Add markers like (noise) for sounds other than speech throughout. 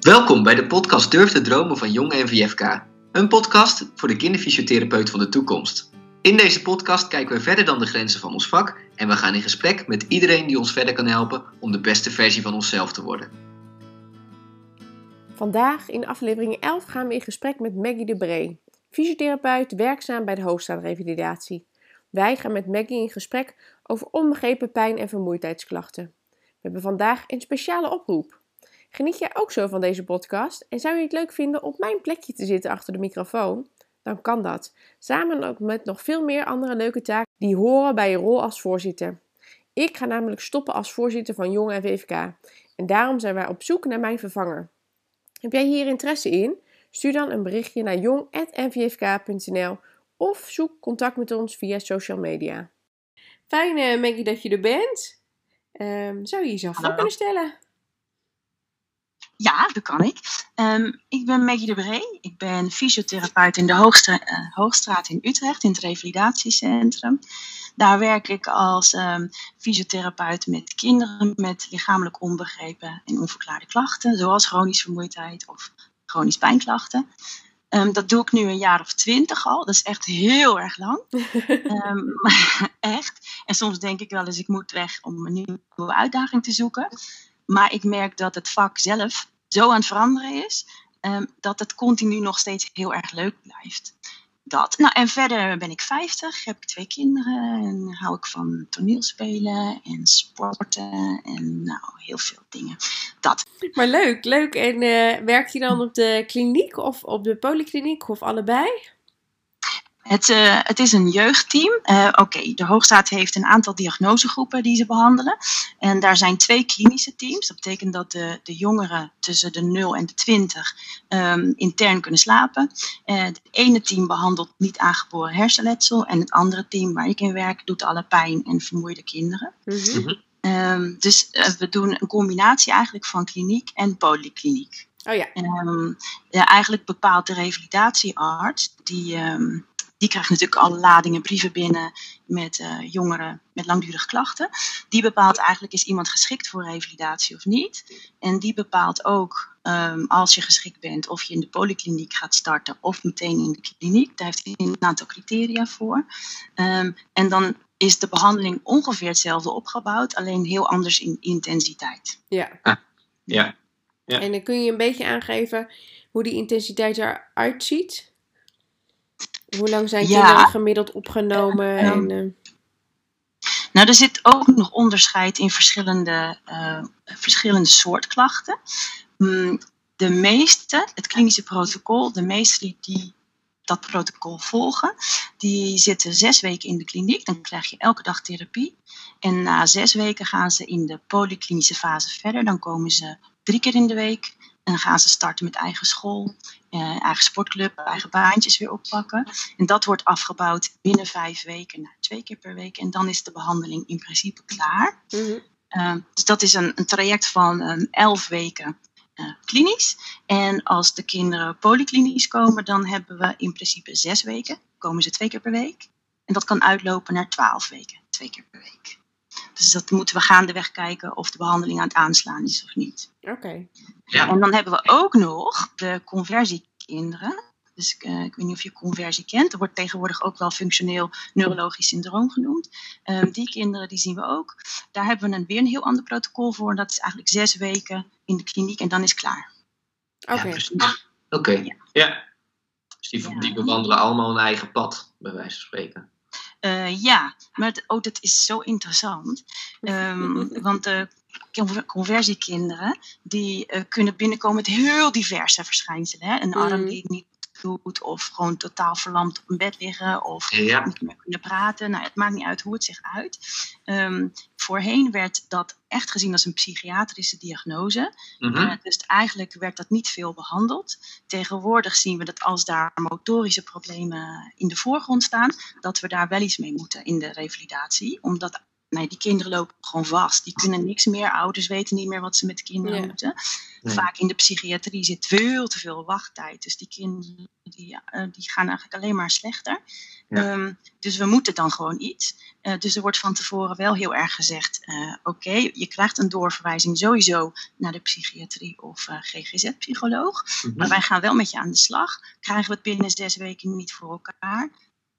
Welkom bij de podcast Durf te dromen van Jong NVFK. Een podcast voor de kinderfysiotherapeut van de toekomst. In deze podcast kijken we verder dan de grenzen van ons vak en we gaan in gesprek met iedereen die ons verder kan helpen om de beste versie van onszelf te worden. Vandaag in aflevering 11 gaan we in gesprek met Maggie de Bree, fysiotherapeut werkzaam bij de Hoogstraatrevalidatie. Wij gaan met Maggie in gesprek over onbegrepen pijn- en vermoeidheidsklachten. We hebben vandaag een speciale oproep. Geniet jij ook zo van deze podcast en zou je het leuk vinden op mijn plekje te zitten achter de microfoon? Dan kan dat, samen ook met nog veel meer andere leuke taken die horen bij je rol als voorzitter. Ik ga namelijk stoppen als voorzitter van Jong VFK en daarom zijn wij op zoek naar mijn vervanger. Heb jij hier interesse in? Stuur dan een berichtje naar jong.nvfk.nl of zoek contact met ons via social media. Fijn uh, Maggie dat je er bent. Um, zou je jezelf voor kunnen stellen? Ja, dat kan ik. Um, ik ben Maggie de Bree. Ik ben fysiotherapeut in de Hoogstra uh, Hoogstraat in Utrecht, in het revalidatiecentrum. Daar werk ik als um, fysiotherapeut met kinderen met lichamelijk onbegrepen en onverklaarde klachten, zoals chronische vermoeidheid of chronische pijnklachten. Um, dat doe ik nu een jaar of twintig al. Dat is echt heel erg lang. (laughs) um, (laughs) echt. En soms denk ik wel eens, ik moet weg om een nieuwe uitdaging te zoeken. Maar ik merk dat het vak zelf zo aan het veranderen is, um, dat het continu nog steeds heel erg leuk blijft. Dat. Nou, en verder ben ik 50, heb ik twee kinderen en hou ik van toneelspelen en sporten en nou, heel veel dingen. Dat. Maar leuk, leuk. En uh, werkt je dan op de kliniek of op de polykliniek of allebei? Het, uh, het, is een jeugdteam. Uh, Oké, okay, de Hoogstaat heeft een aantal diagnosegroepen die ze behandelen. En daar zijn twee klinische teams. Dat betekent dat de, de jongeren tussen de 0 en de 20 um, intern kunnen slapen. Uh, het ene team behandelt niet aangeboren hersenletsel. En het andere team waar ik in werk doet alle pijn en vermoeide kinderen. Mm -hmm. um, dus we doen een combinatie eigenlijk van kliniek en polykliniek. Oh ja. Um, ja, eigenlijk bepaalt de revalidatiearts die die krijgt natuurlijk alle ladingen brieven binnen met uh, jongeren met langdurige klachten. Die bepaalt eigenlijk is iemand geschikt voor revalidatie of niet. En die bepaalt ook um, als je geschikt bent of je in de polykliniek gaat starten of meteen in de kliniek. Daar heeft hij een aantal criteria voor. Um, en dan is de behandeling ongeveer hetzelfde opgebouwd, alleen heel anders in intensiteit. Ja. Ah, ja. ja. En dan kun je een beetje aangeven hoe die intensiteit eruit ziet? Hoe lang zijn Ja. kinderen gemiddeld opgenomen? Ehm, en, eh, Nou, er zit ook nog onderscheid in verschillende, uh, verschillende soort klachten. Mm, De meeste, het klinische protocol, de meeste die, die dat protocol volgen, die zitten zes weken in de kliniek. Dan krijg je elke dag therapie. En na zes weken gaan ze in de polyklinische fase verder. Dan komen ze drie keer in de week. En dan gaan ze starten met eigen school, eh, eigen sportclub, eigen baantjes weer oppakken. En dat wordt afgebouwd binnen vijf weken naar twee keer per week. En dan is de behandeling in principe klaar. mhm. Uh, dus dat is een, een traject van um, elf weken uh, klinisch. En als de kinderen polyklinisch komen, dan hebben we in principe zes weken. Komen ze twee keer per week. En dat kan uitlopen naar twaalf weken, twee keer per week. Dus dat moeten we gaandeweg kijken of de behandeling aan het aanslaan is of niet. Oké. Ja. En dan hebben we ook nog de conversiekinderen. Dus uh, ik weet niet of je conversie kent. Er wordt tegenwoordig ook wel functioneel neurologisch syndroom genoemd. Um, die kinderen die zien we ook. Daar hebben we een, weer een heel ander protocol voor. Dat is eigenlijk zes weken in de kliniek en dan is het klaar. Oké. Ja. Oké, Ja. ja. Dus die, Ja. die bewandelen allemaal een eigen pad, bij wijze van spreken. Uh, ja, maar het, oh, dat is zo interessant. Um, (laughs) want de conver- conversiekinderen die uh, kunnen binnenkomen met heel diverse verschijnselen. Hè? Een arm Mm. die niet doet, of gewoon totaal verlamd op een bed liggen, of Ja. niet meer kunnen praten. Nou, het maakt niet uit hoe het zich uit. Um, voorheen werd dat echt gezien als een psychiatrische diagnose. Mhm. Uh, dus eigenlijk werd dat niet veel behandeld. Tegenwoordig zien we dat als daar motorische problemen in de voorgrond staan, dat we daar wel iets mee moeten in de revalidatie. Omdat nee, die kinderen lopen gewoon vast. Die kunnen niks meer. Ouders weten niet meer wat ze met kinderen Ja. moeten. Vaak in de psychiatrie zit veel te veel wachttijd. Dus die kinderen die, eh, die gaan eigenlijk alleen maar slechter. Ja. Ehm, dus we moeten dan gewoon iets. Eh, dus er wordt van tevoren wel heel erg gezegd: eh, oké, je krijgt een doorverwijzing sowieso naar de psychiatrie of eh, GGZ-psycholoog. Mhm. Maar wij gaan wel met je aan de slag. Krijgen we het binnen zes weken niet voor elkaar,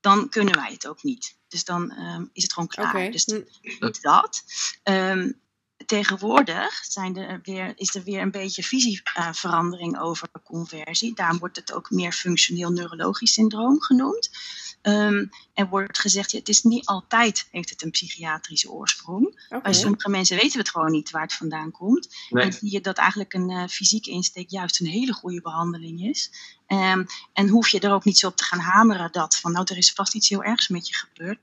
dan kunnen wij het ook niet. Dus dan ehm, is het gewoon klaar. Dus Hm. dat. Ehm, tegenwoordig zijn er weer, is er weer een beetje visieverandering over conversie. Daarom wordt het ook meer functioneel neurologisch syndroom genoemd. Ehm, er wordt gezegd, ja, het is niet altijd heeft het een psychiatrische oorsprong. Oké. Bij sommige mensen weten we het gewoon niet waar het vandaan komt. Nee. En zie je dat eigenlijk een eh, fysieke insteek juist een hele goede behandeling is. Ehm, en hoef je er ook niet zo op te gaan hameren dat van nou er is vast iets heel ergs met je gebeurd.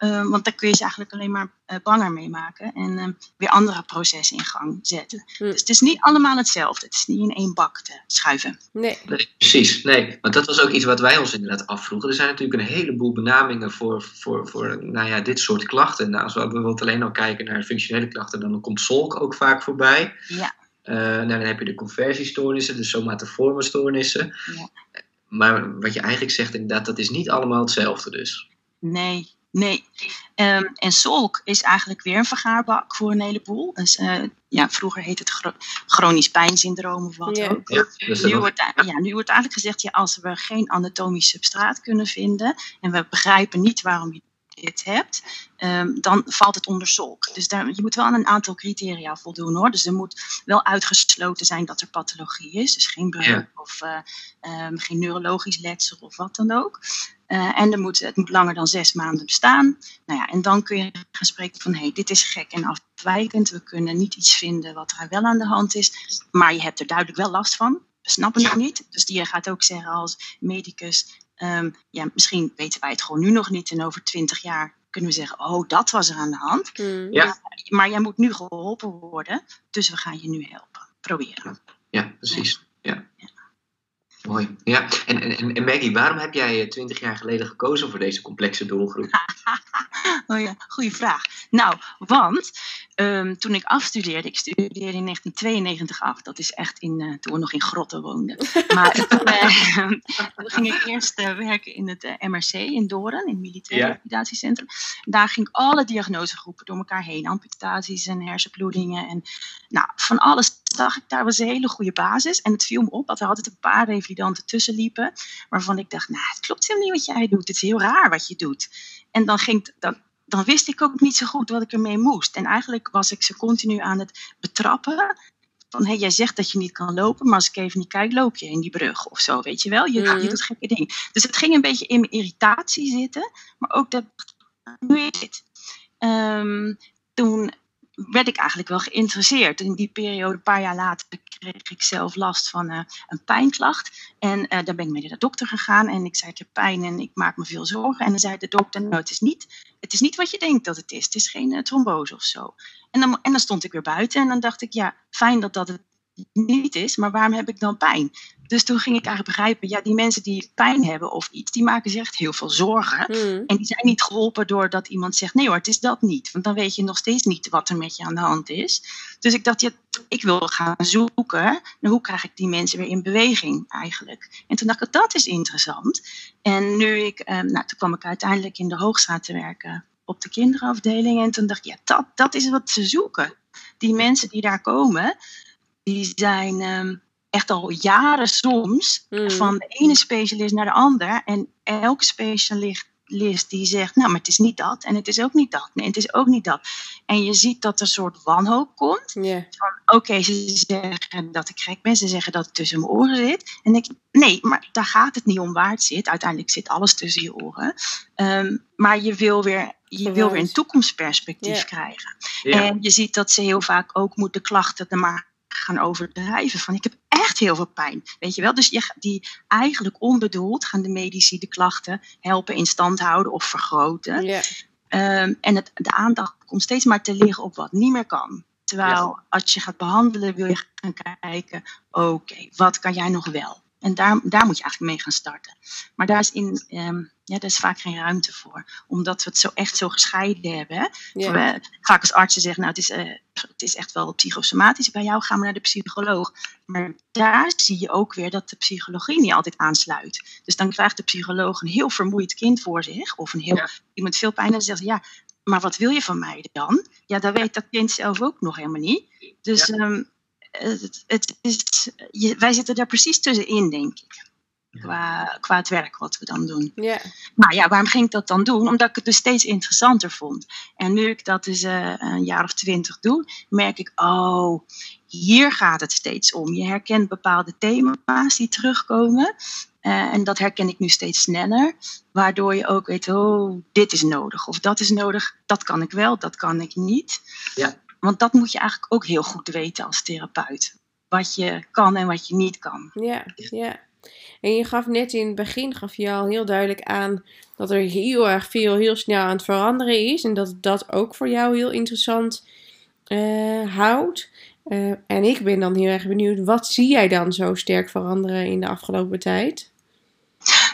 Ehm, want daar kun je ze eigenlijk alleen maar eh, banger mee maken en ehm, weer andere processen in gang zetten. Hm. Dus het is niet allemaal hetzelfde. Het is niet in één bak te schuiven. Nee. Nee, precies. Nee, want dat was ook iets wat wij ons inderdaad afvroegen. Er zijn natuurlijk een heleboel benamingen voor, voor, voor nou ja, dit soort klachten. Nou, als we bijvoorbeeld alleen al kijken naar functionele klachten, dan komt SOLK ook vaak voorbij. Ja. Eh, nou, dan heb je de conversiestoornissen, de somatoforme stoornissen. Ja. Maar wat je eigenlijk zegt, inderdaad, dat is niet allemaal hetzelfde dus. Nee, nee. Ehm, en SOLK is eigenlijk weer een vergaarbak voor een heleboel. Dus, eh, ja, vroeger heette het chro- chronisch pijnsyndroom of wat Ja. ook. Ja, dus Nu wordt, ja, nu wordt eigenlijk gezegd, ja, als we geen anatomisch substraat kunnen vinden en we begrijpen niet waarom je dit hebt, ehm, dan valt het onder SOLK. Dus daar, je moet wel aan een aantal criteria voldoen hoor. Dus er moet wel uitgesloten zijn dat er pathologie is. Dus geen breuk Ja. of eh, ehm, geen neurologisch letsel of wat dan ook. Eh, en er moet, het moet langer dan zes maanden bestaan. Nou ja, en dan kun je gaan spreken van hé, hey, dit is gek en afwijkend. We kunnen niet iets vinden wat er wel aan de hand is. Maar je hebt er duidelijk wel last van. We snappen het niet. Dus die gaat ook zeggen als medicus, ehm, ja, misschien weten wij het gewoon nu nog niet. En over twintig jaar kunnen we zeggen, oh, dat was er aan de hand. Hm. Ja. Maar jij moet nu geholpen worden, dus we gaan je nu helpen. Proberen. Ja, precies. Ja. Mooi. Ja. En, en, en Maggie, waarom heb jij twintig jaar geleden gekozen voor deze complexe doelgroep? (laughs) Oh ja, goede vraag. Nou, want ehm, toen ik afstudeerde, ik studeerde in 1992 af, dat is echt in, eh, toen we nog in grotten woonden. Maar (laughs) toen, eh, (laughs) toen ging ik eerst eh, werken in het eh, MRC in Doorn, in het Militair Ja. Daar ging alle diagnosegroepen door elkaar heen, amputaties en hersenbloedingen. En nou, van alles zag ik, daar was een hele goede basis. En het viel me op dat er altijd een paar revalidanten tussen liepen, waarvan ik dacht, nou, het klopt helemaal niet wat jij doet. Het is heel raar wat je doet. En dan, ging, het- dan, dan wist ik ook niet zo goed wat ik ermee moest. En eigenlijk was ik ze continu aan het betrappen. Van, hé, jij zegt dat je niet kan lopen, maar als ik even niet kijk, loop je in die brug of zo, weet je wel. Je, je doet gekke dingen. Dus het ging een beetje in mijn irritatie zitten, maar ook dat, nu is dit. Ehm, toen werd ik eigenlijk wel geïnteresseerd. In die periode, een paar jaar later, kreeg ik zelf last van eh, een pijnklacht. En eh daar ben ik mee naar de dokter gegaan en ik zei, ik pijn en ik maak me veel zorgen. En dan zei de dokter, nou, het is niet, het is niet wat je denkt dat het is. Het is geen eh, trombose of zo. En dan, en dan stond ik weer buiten en dan dacht ik, ja, fijn dat dat het niet is, maar waarom heb ik dan pijn? Dus toen ging ik eigenlijk begrijpen, ja, die mensen die pijn hebben of iets, die maken zich echt heel veel zorgen. Hm. En die zijn niet geholpen doordat iemand zegt: nee hoor, het is dat niet. Want dan weet je nog steeds niet wat er met je aan de hand is. Dus ik dacht, ja, ik wil gaan zoeken. naar hoe krijg ik die mensen weer in beweging eigenlijk? En toen dacht ik, dat is interessant. En nu ik, eh, nou, toen kwam ik uiteindelijk in de Hoogstraat te werken op de kinderafdeling. En toen dacht ik, ja, dat, dat is wat ze zoeken. Die mensen die daar komen, die zijn ehm, echt al jaren soms Hm. van de ene specialist naar de ander. En elke specialist die zegt, nou, maar het is niet dat. En het is ook niet dat. Nee, het is ook niet dat. En je ziet dat er een soort wanhoop komt. Van, oké, ze zeggen dat ik gek ben. Ze zeggen dat het tussen mijn oren zit. En ik, nee, maar daar gaat het niet om waar het zit. Uiteindelijk zit alles tussen je oren. Ehm, maar je wil weer... Je wil weer een toekomstperspectief krijgen. En je ziet dat ze heel vaak ook moeten klachten er maar gaan overdrijven. Van ik heb echt heel veel pijn. Weet je wel? Dus je, die eigenlijk onbedoeld gaan de medici de klachten helpen in stand houden of vergroten. Ja. Ehm, en het, de aandacht komt steeds maar te liggen op wat niet meer kan. Terwijl als je gaat behandelen, wil je gaan kijken: oké, wat kan jij nog wel? En daar, daar moet je eigenlijk mee gaan starten. Maar daar is, in, ehm, ja, daar is vaak geen ruimte voor. Omdat we het zo echt zo gescheiden hebben. Ja. We, vaak als artsen zeggen, nou het is, eh, het is echt wel psychosomatisch. Bij jou gaan we naar de psycholoog. Maar daar zie je ook weer dat de psychologie niet altijd aansluit. Dus dan krijgt de psycholoog een heel vermoeid kind voor zich. Of een heel, Ja. iemand veel pijn. En zegt ja, maar wat wil je van mij dan? Ja, dat weet dat kind zelf ook nog helemaal niet. Dus ehm, het, het is, je, wij zitten daar precies tussenin, denk ik. Qua, qua het werk wat we dan doen. Ja. Maar ja, waarom ging ik dat dan doen? Omdat ik het dus steeds interessanter vond. En nu ik dat dus eh, een jaar of twintig doe, merk ik, oh, hier gaat het steeds om. Je herkent bepaalde thema's die terugkomen. Eh, en dat herken ik nu steeds sneller. Waardoor je ook weet, oh, dit is nodig. Of dat is nodig. Dat kan ik wel, dat kan ik niet. Ja. Want dat moet je eigenlijk ook heel goed weten als therapeut. Wat je kan en wat je niet kan. Ja, ja. En je gaf net in het begin gaf je al heel duidelijk aan dat er heel erg veel heel snel aan het veranderen is. En dat dat ook voor jou heel interessant eh, houdt. Eh, en ik ben dan heel erg benieuwd, wat zie jij dan zo sterk veranderen in de afgelopen tijd?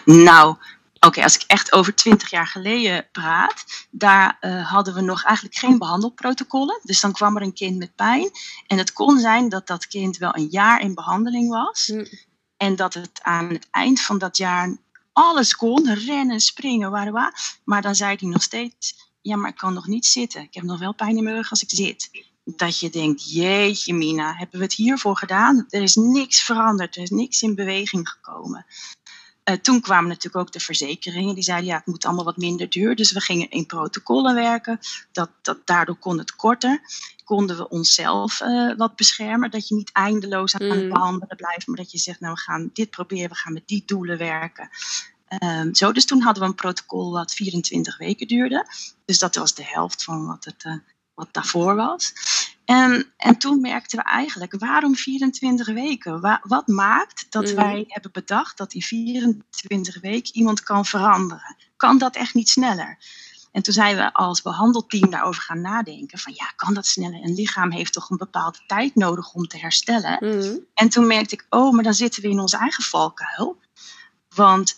Nou, oké, als ik echt over twintig jaar geleden praat, daar eh, hadden we nog eigenlijk geen behandelprotocollen. Dus dan kwam er een kind met pijn. En het kon zijn dat dat kind wel een jaar in behandeling was. Hm. En dat het aan het eind van dat jaar alles kon, rennen, springen, waar, waar. Maar dan zei hij nog steeds, ja, maar ik kan nog niet zitten. Ik heb nog wel pijn in mijn rug als ik zit. Dat je denkt, jeetje Mina, hebben we het hiervoor gedaan? Er is niks veranderd, er is niks in beweging gekomen. Eh, toen kwamen natuurlijk ook de verzekeringen. Die zeiden, ja, het moet allemaal wat minder duur. Dus we gingen in protocollen werken. Dat, dat, daardoor kon het korter. Konden we onszelf eh, wat beschermen. Dat je niet eindeloos aan het Mm. behandelen blijft. Maar dat je zegt, nou, we gaan dit proberen. We gaan met die doelen werken. Ehm, zo, dus toen hadden we een protocol wat 24 weken duurde. Dus dat was de helft van wat, het, eh, wat daarvoor was. En, en toen merkten we eigenlijk, waarom 24 weken? Wa- wat maakt dat Mhm. wij hebben bedacht dat in 24 weken iemand kan veranderen? Kan dat echt niet sneller? En toen zijn we als behandelteam daarover gaan nadenken van ja, kan dat sneller? Een lichaam heeft toch een bepaalde tijd nodig om te herstellen? Hm. En toen merkte ik, oh, maar dan zitten we in onze eigen valkuil. Want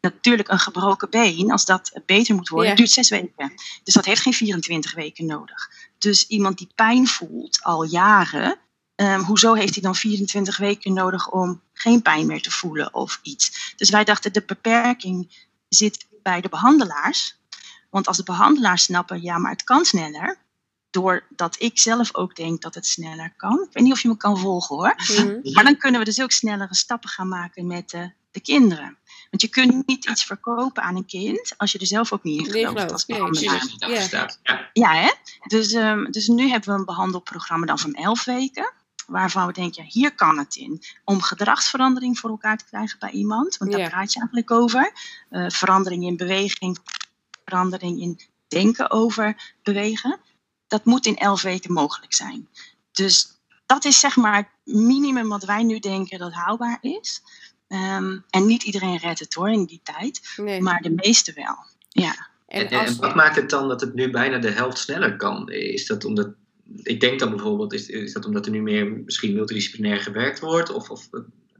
natuurlijk een gebroken been, als dat beter moet worden, Ja. duurt zes weken. Dus dat heeft geen 24 weken nodig. Dus iemand die pijn voelt al jaren, ehm, hoezo heeft hij dan 24 weken nodig om geen pijn meer te voelen of iets? Dus wij dachten, de beperking zit bij de behandelaars. Want als de behandelaars snappen, ja, maar het kan sneller, doordat ik zelf ook denk dat het sneller kan. Ik weet niet of je me kan volgen hoor. Hm. Maar dan kunnen we dus ook snellere stappen gaan maken met de, de kinderen. Want je kunt niet iets verkopen aan een kind als je er zelf ook niet in gelooft geloof als ik. Nee. Precies, dat Ja. staat. Ja. Ja, hè? Dus, ehm, dus nu hebben we een behandelprogramma dan van 11 weken. Waarvan we denken, ja, hier kan het in. Om gedragsverandering voor elkaar te krijgen bij iemand. Want daar Ja. praat je eigenlijk over. Eh, verandering in beweging, verandering in denken over bewegen. Dat moet in 11 weken mogelijk zijn. Dus dat is zeg maar het minimum wat wij nu denken dat haalbaar is. Ehm, en niet iedereen redt het hoor in die tijd. Nee. Maar de meeste wel. Ja. En, En en als, wat maakt het dan dat het nu bijna de helft sneller kan? Is dat omdat, ik denk dan bijvoorbeeld, is, is dat omdat er nu meer misschien multidisciplinair gewerkt wordt? Of, of,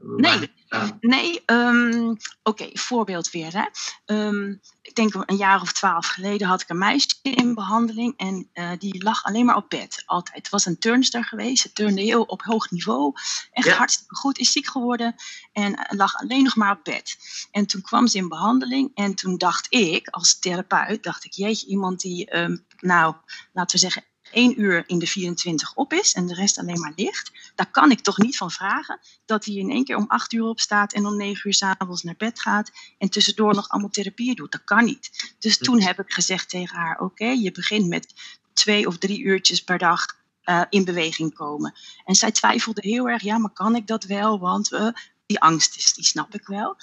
Nee. aan? Nee, ehm, oké, voorbeeld weer. Hè. Ehm, ik denk een jaar of twaalf geleden had ik een meisje in behandeling en eh, die lag alleen maar op bed, altijd. Het was een turnster geweest, ze turnde heel op hoog niveau, echt Ja. hartstikke goed, is ziek geworden en eh, lag alleen nog maar op bed. En toen kwam ze in behandeling en toen dacht ik, als therapeut, dacht ik, jeetje, iemand die, ehm, nou, laten we zeggen, één uur in de 24 op is en de rest alleen maar ligt, daar kan ik toch niet van vragen dat hij in één keer om acht uur opstaat en om negen uur s'avonds naar bed gaat en tussendoor nog allemaal therapieën doet. Dat kan niet. Dus toen heb ik gezegd tegen haar: Oké, je begint met twee of drie uurtjes per dag eh, in beweging komen. En zij twijfelde heel erg: Ja, maar kan ik dat wel? Want eh, die angst is, die snap ik wel.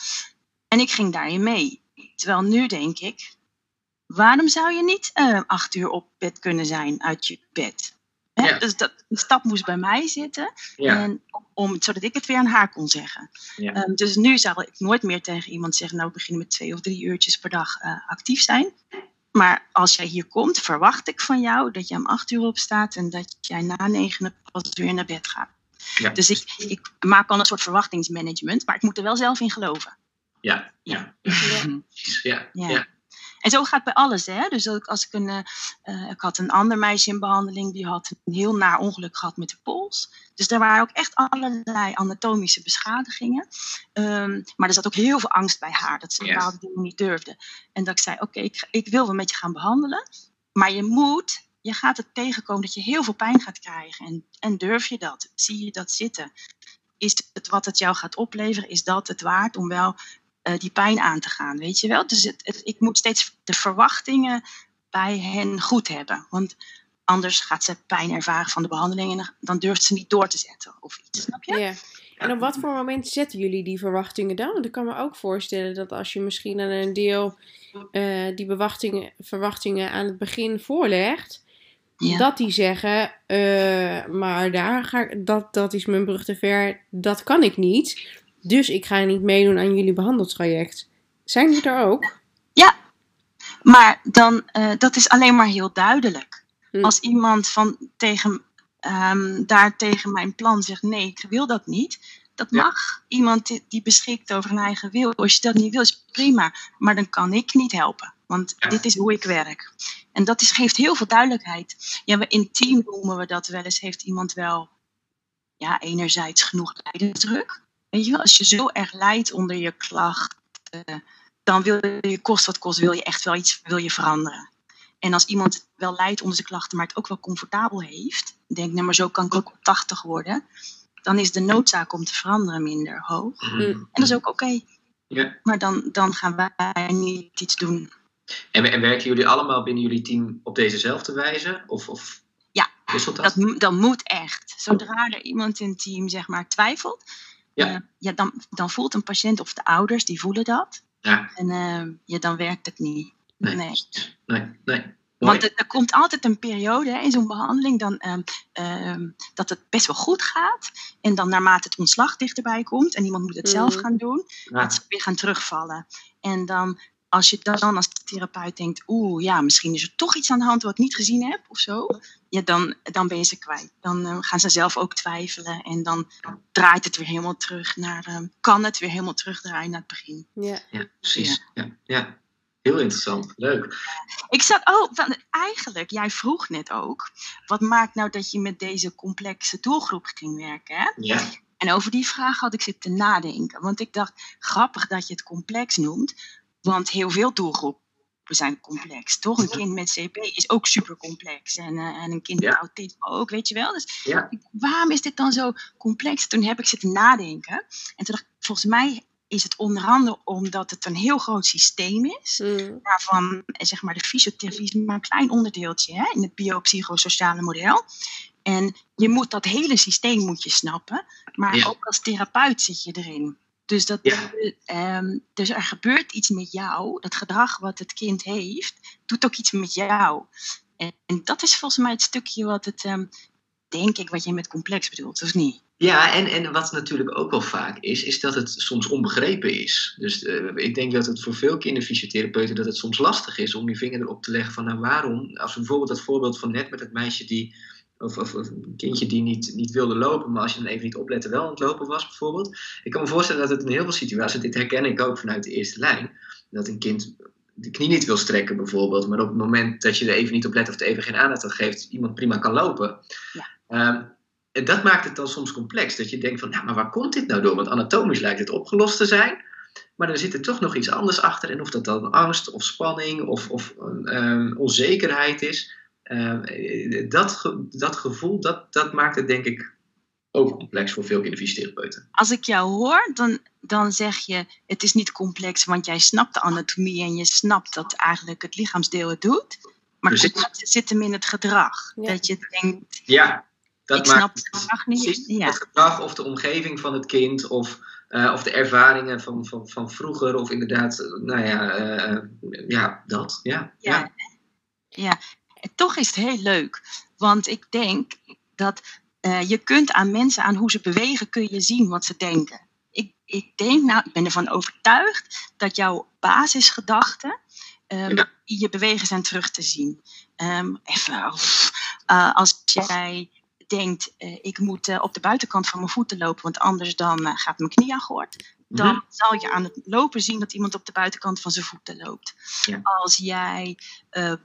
En ik ging daarin mee. Terwijl nu denk ik: Waarom zou je niet eh, acht uur op bed kunnen zijn uit je bed? Hè? Ja. Dus dat, die stap moest bij mij zitten. Ja, En om, zodat ik het weer aan haar kon zeggen. Ja. Ehm, dus nu zal ik nooit meer tegen iemand zeggen, nou we beginnen met twee of drie uurtjes per dag eh, actief zijn. Maar als jij hier komt, verwacht ik van jou dat je om acht uur opstaat en dat jij na negen pas weer naar bed gaat. Ja. Dus ik, ik maak al een soort verwachtingsmanagement, maar ik moet er wel zelf in geloven. Ja, ja, Ja. Ja, (laughs) Ja. En zo gaat bij alles, hè? Dus als ik een, eh, eh, ik had een ander meisje in behandeling, die had een heel naar ongeluk gehad met de pols. Dus daar waren ook echt allerlei anatomische beschadigingen. Ehm, maar er zat ook heel veel angst bij haar, dat ze bepaalde dingen niet durfde. En dat ik zei, oké, ik, ik wil wel met je gaan behandelen, maar je moet, je gaat het tegenkomen dat je heel veel pijn gaat krijgen. En, en durf je dat? Zie je dat zitten? Is het wat het jou gaat opleveren, is dat het waard om wel eh, die pijn aan te gaan, weet je wel? Dus het, het- ik moet steeds de verwachtingen bij hen goed hebben. Want anders gaat ze pijn ervaren van de behandeling en dan- durft ze niet door te zetten of iets, snap je? Ja. En op wat voor moment zetten jullie die verwachtingen dan? Want ik kan me ook voorstellen dat als je misschien aan een deel eh, die verwachtingen aan het begin voorlegt, Ja. dat die zeggen, eh, maar daar ga ik, dat, dat is mijn brug te ver, dat kan ik niet. Dus ik ga niet meedoen aan jullie behandeltraject. Zijn die er ook? Maar dan, eh, dat is alleen maar heel duidelijk. Hm. Als iemand van tegen, ehm, daar tegen mijn plan zegt, nee, ik wil dat niet. Dat Ja. mag. Iemand die, die beschikt over een eigen wil. Als je dat niet wil, is prima. Maar dan kan ik niet helpen. Want Ja. dit is hoe ik werk. En dat is, geeft heel veel duidelijkheid. Ja, we, in team noemen we dat wel eens. Heeft iemand wel, ja, enerzijds genoeg lijdensdruk. Weet je wel, als je zo erg lijdt onder je klacht, dan wil je kost wat kost, wil je echt wel iets wil je veranderen. En als iemand wel lijdt onder zijn klachten, maar het ook wel comfortabel heeft, denkt, nou maar zo kan ik ook op 80 worden, dan is de noodzaak om te veranderen minder hoog. Mhm. En dat is ook oké. Ja. Maar dan, dan gaan wij niet iets doen. En, en werken jullie allemaal binnen jullie team op dezezelfde wijze? Of, of Ja, wisselt dat? Dat, mo- dat moet echt. Zodra er iemand in het team zeg maar twijfelt, Ja. eh, ja, dan, dan voelt een patiënt of de ouders, die voelen dat. Ja, En ja, dan werkt het niet. nee. Nee. Nee, nee. Mooi. Want er, er komt altijd een periode hè, in zo'n behandeling dan, ehm, ehm, dat het best wel goed gaat. En dan naarmate het ontslag dichterbij komt en iemand moet het zelf Mhm. gaan doen, Ja. dat ze weer gaan terugvallen. En dan als je dan als therapeut denkt, oeh ja, misschien is er toch iets aan de hand wat ik niet gezien heb of zo. Ja, dan, dan ben je ze kwijt. Dan eh, gaan ze zelf ook twijfelen en dan draait het weer helemaal terug naar, ehm, kan het weer helemaal terugdraaien naar het begin. Ja. Ja, precies. Ja. Ja. Heel interessant. Leuk. Ik zat, oh, van- eigenlijk, jij vroeg net ook, wat maakt nou dat je met deze complexe doelgroep ging werken? Hè? Ja. En over die vraag had ik zitten nadenken, want ik dacht, grappig dat je het complex noemt, want heel veel doelgroepen zijn complex, toch? Een kind met CP is ook super complex en, eh, en een kind met Ja. autisme ook, weet je wel? Dus Ja. waarom is dit dan zo complex? Toen heb ik zitten nadenken en toen dacht ik, volgens mij is het onder andere omdat het een heel groot systeem is Mm. waarvan eh, zeg maar, de fysiotherapie is maar een klein onderdeeltje hè, in het biopsychosociale model. En je moet dat hele systeem moet je snappen, maar Ja. ook als therapeut zit je erin. Dus, dat, Ja. ehm, dus er gebeurt iets met jou, dat gedrag wat het kind heeft, doet ook iets met jou. En, en dat is volgens mij het stukje wat het, ehm, denk ik, wat je met complex bedoelt, of niet? Ja, en, en wat natuurlijk ook wel vaak is, is dat het soms onbegrepen is. Dus eh, ik denk dat het voor veel kinderfysiotherapeuten dat het soms lastig is om je vinger erop te leggen van nou waarom, als we bijvoorbeeld dat voorbeeld van net met het meisje die, of, of, of een kindje die niet, niet wilde lopen, maar als je dan even niet oplette wel aan het lopen was bijvoorbeeld. Ik kan me voorstellen dat het in heel veel situaties, dit herken ik ook vanuit de eerste lijn, dat een kind de knie niet wil strekken bijvoorbeeld, maar op het moment dat je er even niet op let of er even geen aandacht aan geeft, iemand prima kan lopen. Ja. Ehm, en dat maakt het dan soms complex. Dat je denkt van, nou, maar waar komt dit nou door? Want anatomisch lijkt het opgelost te zijn. Maar er zit er toch nog iets anders achter. En of dat dan angst of spanning of, of ehm, onzekerheid is. Ehm, eh, dat, ge- dat gevoel, dat, dat maakt het denk ik ook complex voor veel kinderfysiotherapeuten. Als ik jou hoor, dan, dan zeg je, het is niet complex, want jij snapt de anatomie en je snapt dat eigenlijk het lichaamsdeel het doet. Maar het zit hem in het gedrag. Ja. Dat je denkt, Ja, dat ik maakt snap het gedrag niet. Ja. het gedrag of de omgeving van het kind of, eh, of de ervaringen van, van, van vroeger of inderdaad, eh, nou ja, eh, ja dat. Ja, ja. Ja. Toch is het heel leuk. Want ik denk dat eh, je kunt aan mensen, aan hoe ze bewegen, kun je zien wat ze denken. Ik, ik denk, nou, ik ben ervan overtuigd dat jouw basisgedachten ehm, Ja. in je bewegen zijn terug te zien. Ehm, even, of, eh, als jij denkt, eh, ik moet op de buitenkant van mijn voeten lopen, want anders dan gaat mijn knie aan gehoord. Dan Mhm. zal je aan het lopen zien dat iemand op de buitenkant van zijn voeten loopt. Ja. Als jij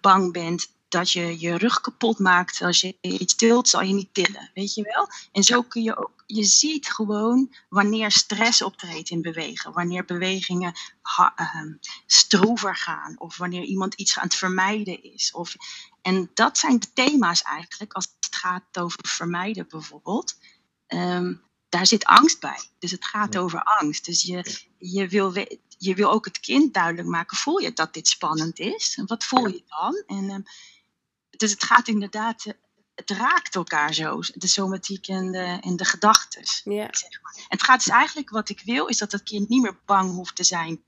bang bent dat je je rug kapot maakt als je iets tilt, zal je niet tillen, weet je wel? En zo kun je ook, je ziet gewoon wanneer stress optreedt in bewegen, wanneer bewegingen ha- ehm, stroever gaan, of wanneer iemand iets aan het vermijden is. Of, en dat zijn de thema's eigenlijk, als het gaat over vermijden bijvoorbeeld. Ehm, daar zit angst bij. Dus het gaat over angst. Dus je, je, wil je wil ook het kind duidelijk maken, voel je dat dit spannend is? En wat voel je dan? En, ehm, dus het gaat inderdaad, eh, het raakt elkaar zo, de somatiek en de, en de gedachtes. Ja. Zeg maar. En het gaat dus eigenlijk, wat ik wil, is dat het kind niet meer bang hoeft te zijn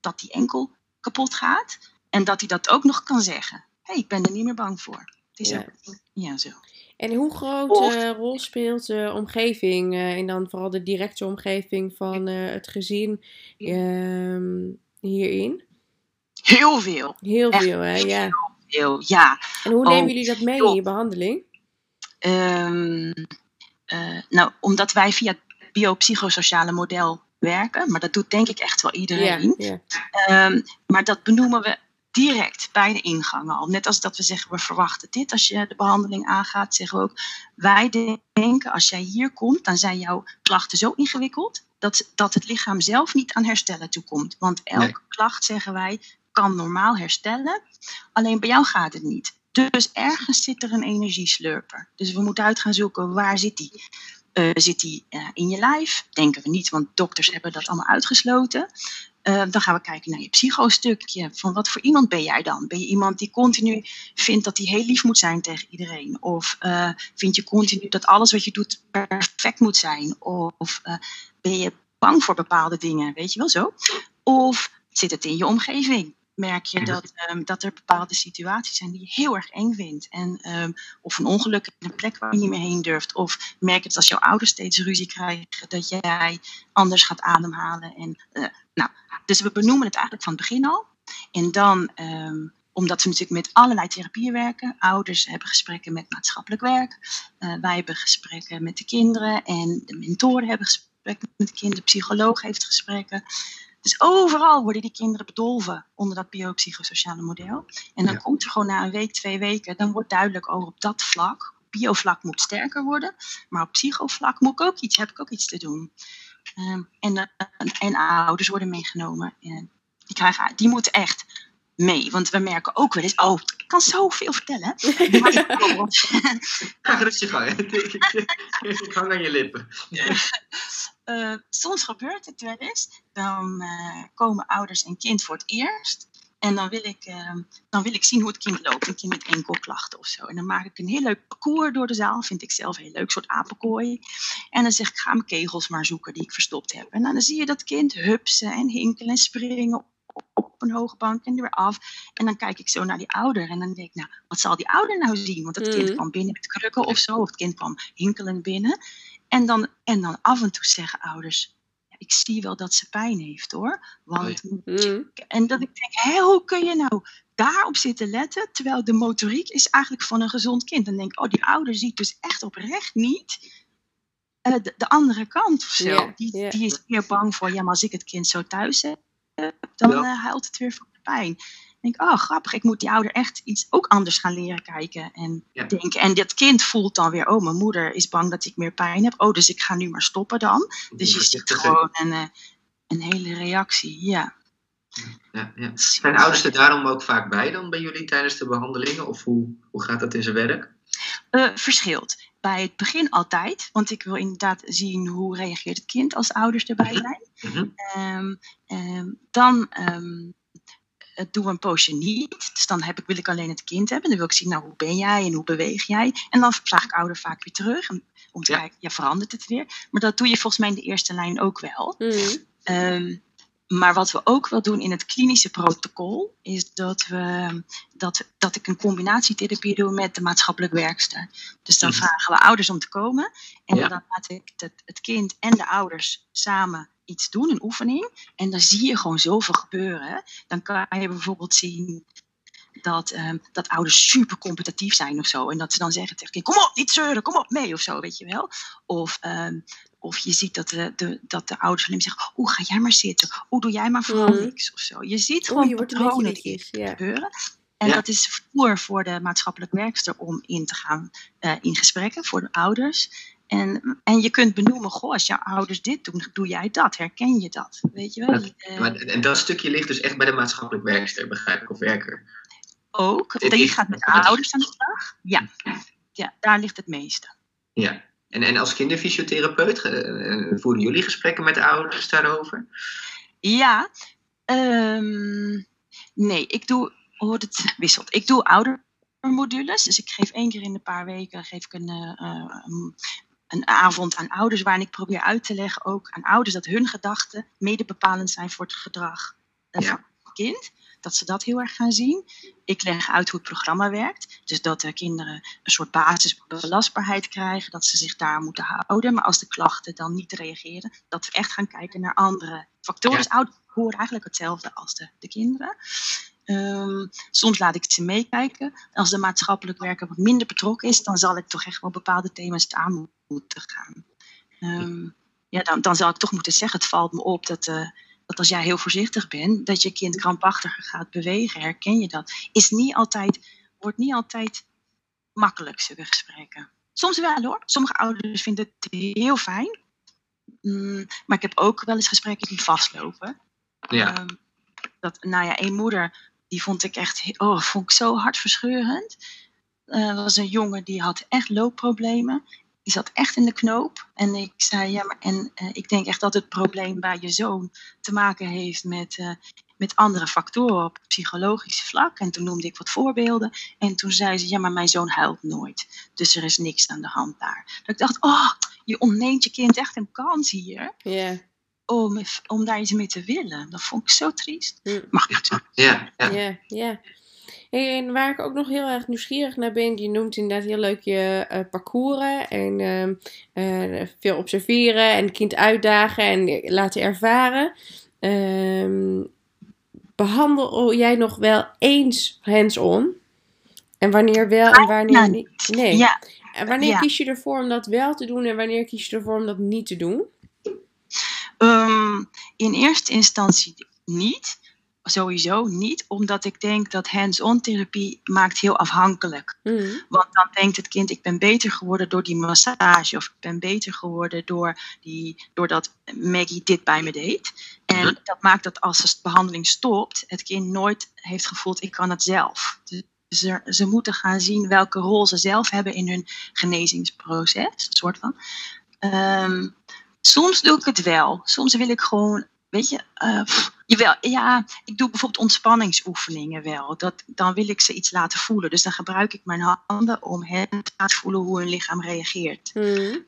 dat die enkel kapot gaat. En dat hij dat ook nog kan zeggen. Hé, hey, ik ben er niet meer bang voor. Het is Ja. ook, ja, zo. En hoe groot rol speelt de omgeving eh, en dan vooral de directe omgeving van eh, het gezin ehm, hierin? Heel veel. Heel Echt veel, hè? Ja. Heel, ja. En hoe Oh, nemen jullie dat mee in je behandeling? Ehm, eh, nou, omdat wij via het biopsychosociale model werken, maar dat doet denk ik echt wel iedereen. Ehm, maar dat benoemen we direct bij de ingang al. Net als dat we zeggen, we verwachten dit als je de behandeling aangaat, zeggen we ook, wij denken als jij hier komt, dan zijn jouw klachten zo ingewikkeld dat, dat het lichaam zelf niet aan herstellen toekomt. Want elke Nee. klacht, zeggen wij, kan normaal herstellen, alleen bij jou gaat het niet. Dus ergens zit er een energieslurper. Dus we moeten uit gaan zoeken, waar zit die? Eh, zit die eh, in je lijf? Denken we niet, want dokters hebben dat allemaal uitgesloten. Eh, dan gaan we kijken naar je psychostukje. Van wat voor iemand ben jij dan? Ben je iemand die continu vindt dat hij heel lief moet zijn tegen iedereen? Of vind je continu dat alles wat je doet perfect moet zijn? Of ben je bang voor bepaalde dingen? Weet je wel zo? Of zit het in je omgeving? Merk je dat, ehm, dat er bepaalde situaties zijn die je heel erg eng vindt? En, ehm, of een ongeluk in een plek waar je niet meer heen durft. Of merk je dat als jouw ouders steeds ruzie krijgen, dat jij anders gaat ademhalen. En, eh, nou, dus we benoemen het eigenlijk van het begin al. En dan, ehm, omdat we natuurlijk met allerlei therapieën werken. Ouders hebben gesprekken met maatschappelijk werk. Eh, wij hebben gesprekken met de kinderen. En de mentoren hebben gesprekken met de kinderen. De psycholoog heeft gesprekken. Dus overal worden die kinderen bedolven onder dat biopsychosociale model. En dan Ja. komt er gewoon na een week, twee weken, dan wordt duidelijk, oh, op dat vlak, biovlak moet sterker worden. Maar op psychovlak moet ik ook iets, heb ik ook iets te doen. Ehm, en, eh, en ouders worden meegenomen. En die, krijgen, die moeten echt mee. Want we merken ook wel eens, oh, ik kan zoveel vertellen. Maar- Ga (laughs) rustig gang. Ik hang aan je lippen. (laughs) Eh, soms gebeurt het wel eens. Dan eh, komen ouders en kind voor het eerst. En dan wil, ik, eh, dan wil ik zien hoe het kind loopt. Een kind met enkelklachten of zo. En dan maak ik een heel leuk parcours door de zaal. Vind ik zelf heel leuk. Een soort apenkooi. En dan zeg ik, ga mijn kegels maar zoeken die ik verstopt heb. En dan zie je dat kind hupsen en hinkelen en springen op, op een hoge bank en er weer af. En dan kijk ik zo naar die ouder. En dan denk ik, nou, wat zal die ouder nou zien? Want het kind Mhm. kwam binnen met krukken of zo. Of het kind kwam hinkelend binnen. En dan, en dan af en toe zeggen ouders, ja, ik zie wel dat ze pijn heeft hoor. Want, Mm. En dat ik denk, hé, hoe kun je nou daarop zitten letten, terwijl de motoriek is eigenlijk van een gezond kind. Dan denk ik, oh, die ouder ziet dus echt oprecht niet eh, de, de andere kant of zo. Die, die is meer bang voor, ja, maar als ik het kind zo thuis heb, dan Ja. eh, huilt het weer van de pijn. Dan denk ik, oh, grappig, ik moet die ouder echt iets ook anders gaan leren kijken en Ja. denken. En dat kind voelt dan weer, oh, mijn moeder is bang dat ik meer pijn heb. Oh, dus ik ga nu maar stoppen dan. Dus je (laughs) ziet gewoon een, eh, een hele reactie, ja. Ja, ja. Zijn ouders er daarom ook vaak bij dan bij jullie tijdens de behandelingen? Of hoe, hoe gaat dat in zijn werk? Eh, verschilt. Bij het begin altijd, want ik wil inderdaad zien hoe reageert het kind als de ouders erbij zijn. Mhm. Ehm, ehm, dan ehm, eh, doen we een poosje niet. Dus dan heb ik, wil ik alleen het kind hebben. Dan wil ik zien, nou, hoe ben jij en hoe beweeg jij? En dan vraag ik ouder vaak weer terug. Om, te Ja. kijken, ja, verandert het weer? Maar dat doe je volgens mij in de eerste lijn ook wel. Mm. Ehm, maar wat we ook wel doen in het klinische protocol, is dat, we, dat, dat ik een combinatietherapie doe met de maatschappelijk werkster. Dus dan Mhm. vragen we ouders om te komen en Ja. dan laat ik het, het kind en de ouders samen iets doen, een oefening. En dan zie je gewoon zoveel gebeuren. Dan kan je bijvoorbeeld zien dat, ehm, dat ouders super competitief zijn of zo. En dat ze dan zeggen tegen kind, kom op, niet zeuren, kom op, mee of zo, weet je wel. Of, ehm, of je ziet dat de, de, dat de ouders alleen zeggen, hoe ga jij maar zitten? Hoe doe jij maar vooral Mhm. niks of zo. Je ziet Oeh, gewoon je beetje patronen die gebeuren. En Ja. dat is voer voor de maatschappelijk werkster om in te gaan eh, in gesprekken voor de ouders. En, en je kunt benoemen, goh, als jouw ouders dit doen, doe jij dat? Herken je dat? Weet je wel? Eh, Maar, en dat stukje ligt dus echt bij de maatschappelijk werkster, begrijp ik, of werker. ook. Die is- gaat met de ouders aan de slag. Ja. ja, daar ligt het meeste. Ja. En, en als kinderfysiotherapeut, eh, eh, voeren jullie gesprekken met de ouders daarover? Ja, ehm, nee, ik doe, hoe het wisselt. Ik doe oudermodules, dus ik geef één keer in de paar weken geef ik een, eh, een- avond aan ouders waarin ik probeer uit te leggen ook aan ouders dat hun gedachten mede bepalend zijn voor het gedrag Ja. van het kind. Dat ze dat heel erg gaan zien. Ik leg uit hoe het programma werkt. Dus dat de kinderen een soort basisbelastbaarheid krijgen. Dat ze zich daar moeten houden. Maar als de klachten dan niet reageren, dat we echt gaan kijken naar andere factoren. Dus ouders horen eigenlijk hetzelfde als de, de kinderen. Ehm, soms laat ik ze meekijken. Als de maatschappelijk werker wat minder betrokken is, dan zal ik toch echt wel bepaalde thema's aan moeten gaan. Ehm, ja, dan, dan zal ik toch moeten zeggen, het valt me op dat, eh, dat als jij heel voorzichtig bent, dat je kind krampachtiger gaat bewegen. Herken je dat? Is niet altijd, wordt niet altijd makkelijk, zulke gesprekken. Soms wel hoor. Sommige ouders vinden het heel fijn. Mm, maar ik heb ook wel eens gesprekken die vastlopen. Ja. Ehm, dat, nou ja, een moeder, die vond ik echt oh, vond ik zo hartverscheurend. Eh, dat was een jongen die had echt loopproblemen. Die zat echt in de knoop. En ik zei, ja, maar en eh, ik denk echt dat het probleem bij je zoon te maken heeft met, eh, met andere factoren op psychologisch vlak. En toen noemde ik wat voorbeelden. En toen zei ze, ja, maar mijn zoon huilt nooit. Dus er is niks aan de hand daar. Dat ik dacht, oh, je ontneemt je kind echt een kans hier Ja, om, om daar iets mee te willen. Dat vond ik zo triest. Hm. Mag niet zo. Ja, ja. ja, en waar ik ook nog heel erg nieuwsgierig naar ben, je noemt inderdaad heel leuk je eh parcours en ehm, eh, veel observeren en het kind uitdagen en laten ervaren. Ehm, behandel jij nog wel eens hands-on? En wanneer wel en wanneer niet? Nee. Ja, En wanneer ja. kies je ervoor om dat wel te doen en wanneer kies je ervoor om dat niet te doen? ehm, in eerste instantie niet. Sowieso niet, omdat ik denk dat hands-on therapie maakt heel afhankelijk. Mhm. Want dan denkt het kind, ik ben beter geworden door die massage. Of ik ben beter geworden door die, doordat Maggie dit bij me deed. En Mhm. dat maakt dat als de behandeling stopt, het kind nooit heeft gevoeld, ik kan het zelf. Dus er, ze moeten gaan zien welke rol ze zelf hebben in hun genezingsproces. Soort van. Ehm, soms doe ik het wel. Soms wil ik gewoon, weet je, eh, pff, jawel, ja, ik doe bijvoorbeeld ontspanningsoefeningen wel. Dat, dan wil ik ze iets laten voelen. Dus dan gebruik ik mijn handen om hen te laten voelen hoe hun lichaam reageert. Mhm.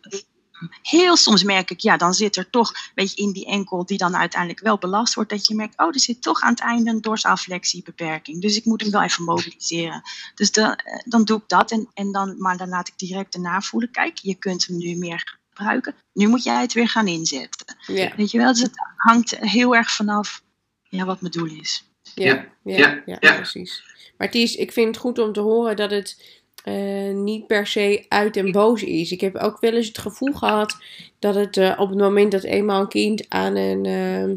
Heel soms merk ik, ja, dan zit er toch, weet je, in die enkel die dan uiteindelijk wel belast wordt, dat je merkt, oh, er zit toch aan het einde een dorsaalflexiebeperking. Dus ik moet hem wel even mobiliseren. Dus dan, eh, dan doe ik dat, en, en dan, maar dan laat ik direct erna voelen, kijk, je kunt hem nu meer gebruiken. Nu moet jij het weer gaan inzetten. Weet je wel, dus het hangt heel erg vanaf ja, wat mijn doel is. ja, Ja, ja, ja, ja, ja. precies. Maar het is, ik vind het goed om te horen dat het eh, niet per se uit en boos is. Ik heb ook wel eens het gevoel gehad dat het eh, op het moment dat eenmaal een kind aan een, ehm,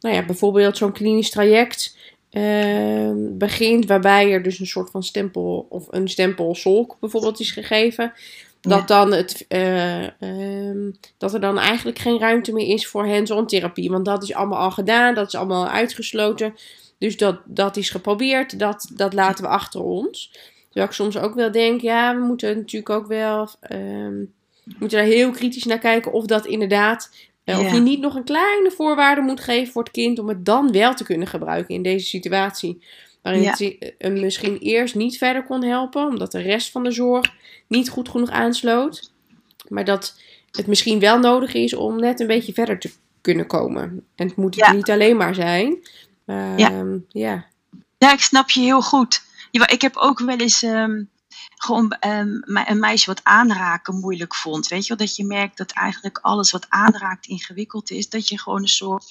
nou ja, bijvoorbeeld zo'n klinisch traject ehm, begint, waarbij er dus een soort van stempel of een stempel solk bijvoorbeeld is gegeven. Dat, Ja. dan het, eh, ehm, dat er dan eigenlijk geen ruimte meer is voor hands-on therapie. Want dat is allemaal al gedaan, dat is allemaal uitgesloten. Dus dat, dat is geprobeerd, dat, dat laten we achter ons. Terwijl ik soms ook wel denk, ja, we moeten natuurlijk ook wel ehm, we moeten daar heel kritisch naar kijken of dat inderdaad. eh, Of je niet nog een kleine voorwaarde moet geven voor het kind om het dan wel te kunnen gebruiken in deze situatie. Waarin Ja. het zi- hem misschien eerst niet verder kon helpen, omdat de rest van de zorg niet goed genoeg aansloot. Maar dat het misschien wel nodig is om net een beetje verder te kunnen komen. En het moet Ja. niet alleen maar zijn. Ehm, Ja. ja. Ja, ik snap je heel goed. Ik heb ook wel eens ehm, gewoon ehm, een meisje wat aanraken moeilijk vond. Weet je wel, dat je merkt dat eigenlijk alles wat aanraakt ingewikkeld is. Dat je gewoon een soort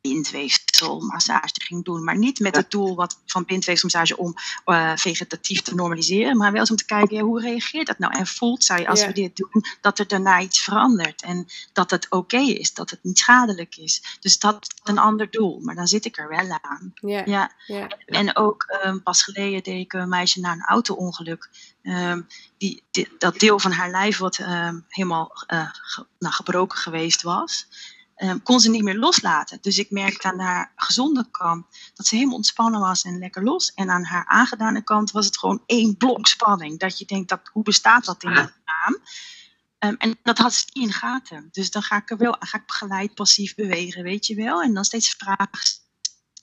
bindweefselmassage ging doen. Maar niet met het doel wat, van bindweefselmassage om uh, vegetatief te normaliseren. Maar wel eens om te kijken, ja, hoe reageert dat nou? En voelt zij als we dit doen, dat er daarna iets verandert. En dat het oké is, dat het niet schadelijk is. Dus dat is een ander doel. Maar dan zit ik er wel aan. Ja. Ja. Ja. En ook um, pas geleden deed ik een meisje na een auto-ongeluk. Um, die, die, dat deel van haar lijf wat um, helemaal uh, ge, nou, gebroken geweest was, um, kon ze niet meer loslaten. Dus ik merkte aan haar gezonde kant dat ze helemaal ontspannen was en lekker los. En aan haar aangedane kant was het gewoon één blok spanning. Dat je denkt, dat, hoe bestaat dat in het naam? Um, en dat had ze niet in gaten. Dus dan ga ik er wel ga ik begeleid passief bewegen, weet je wel. En dan steeds vragen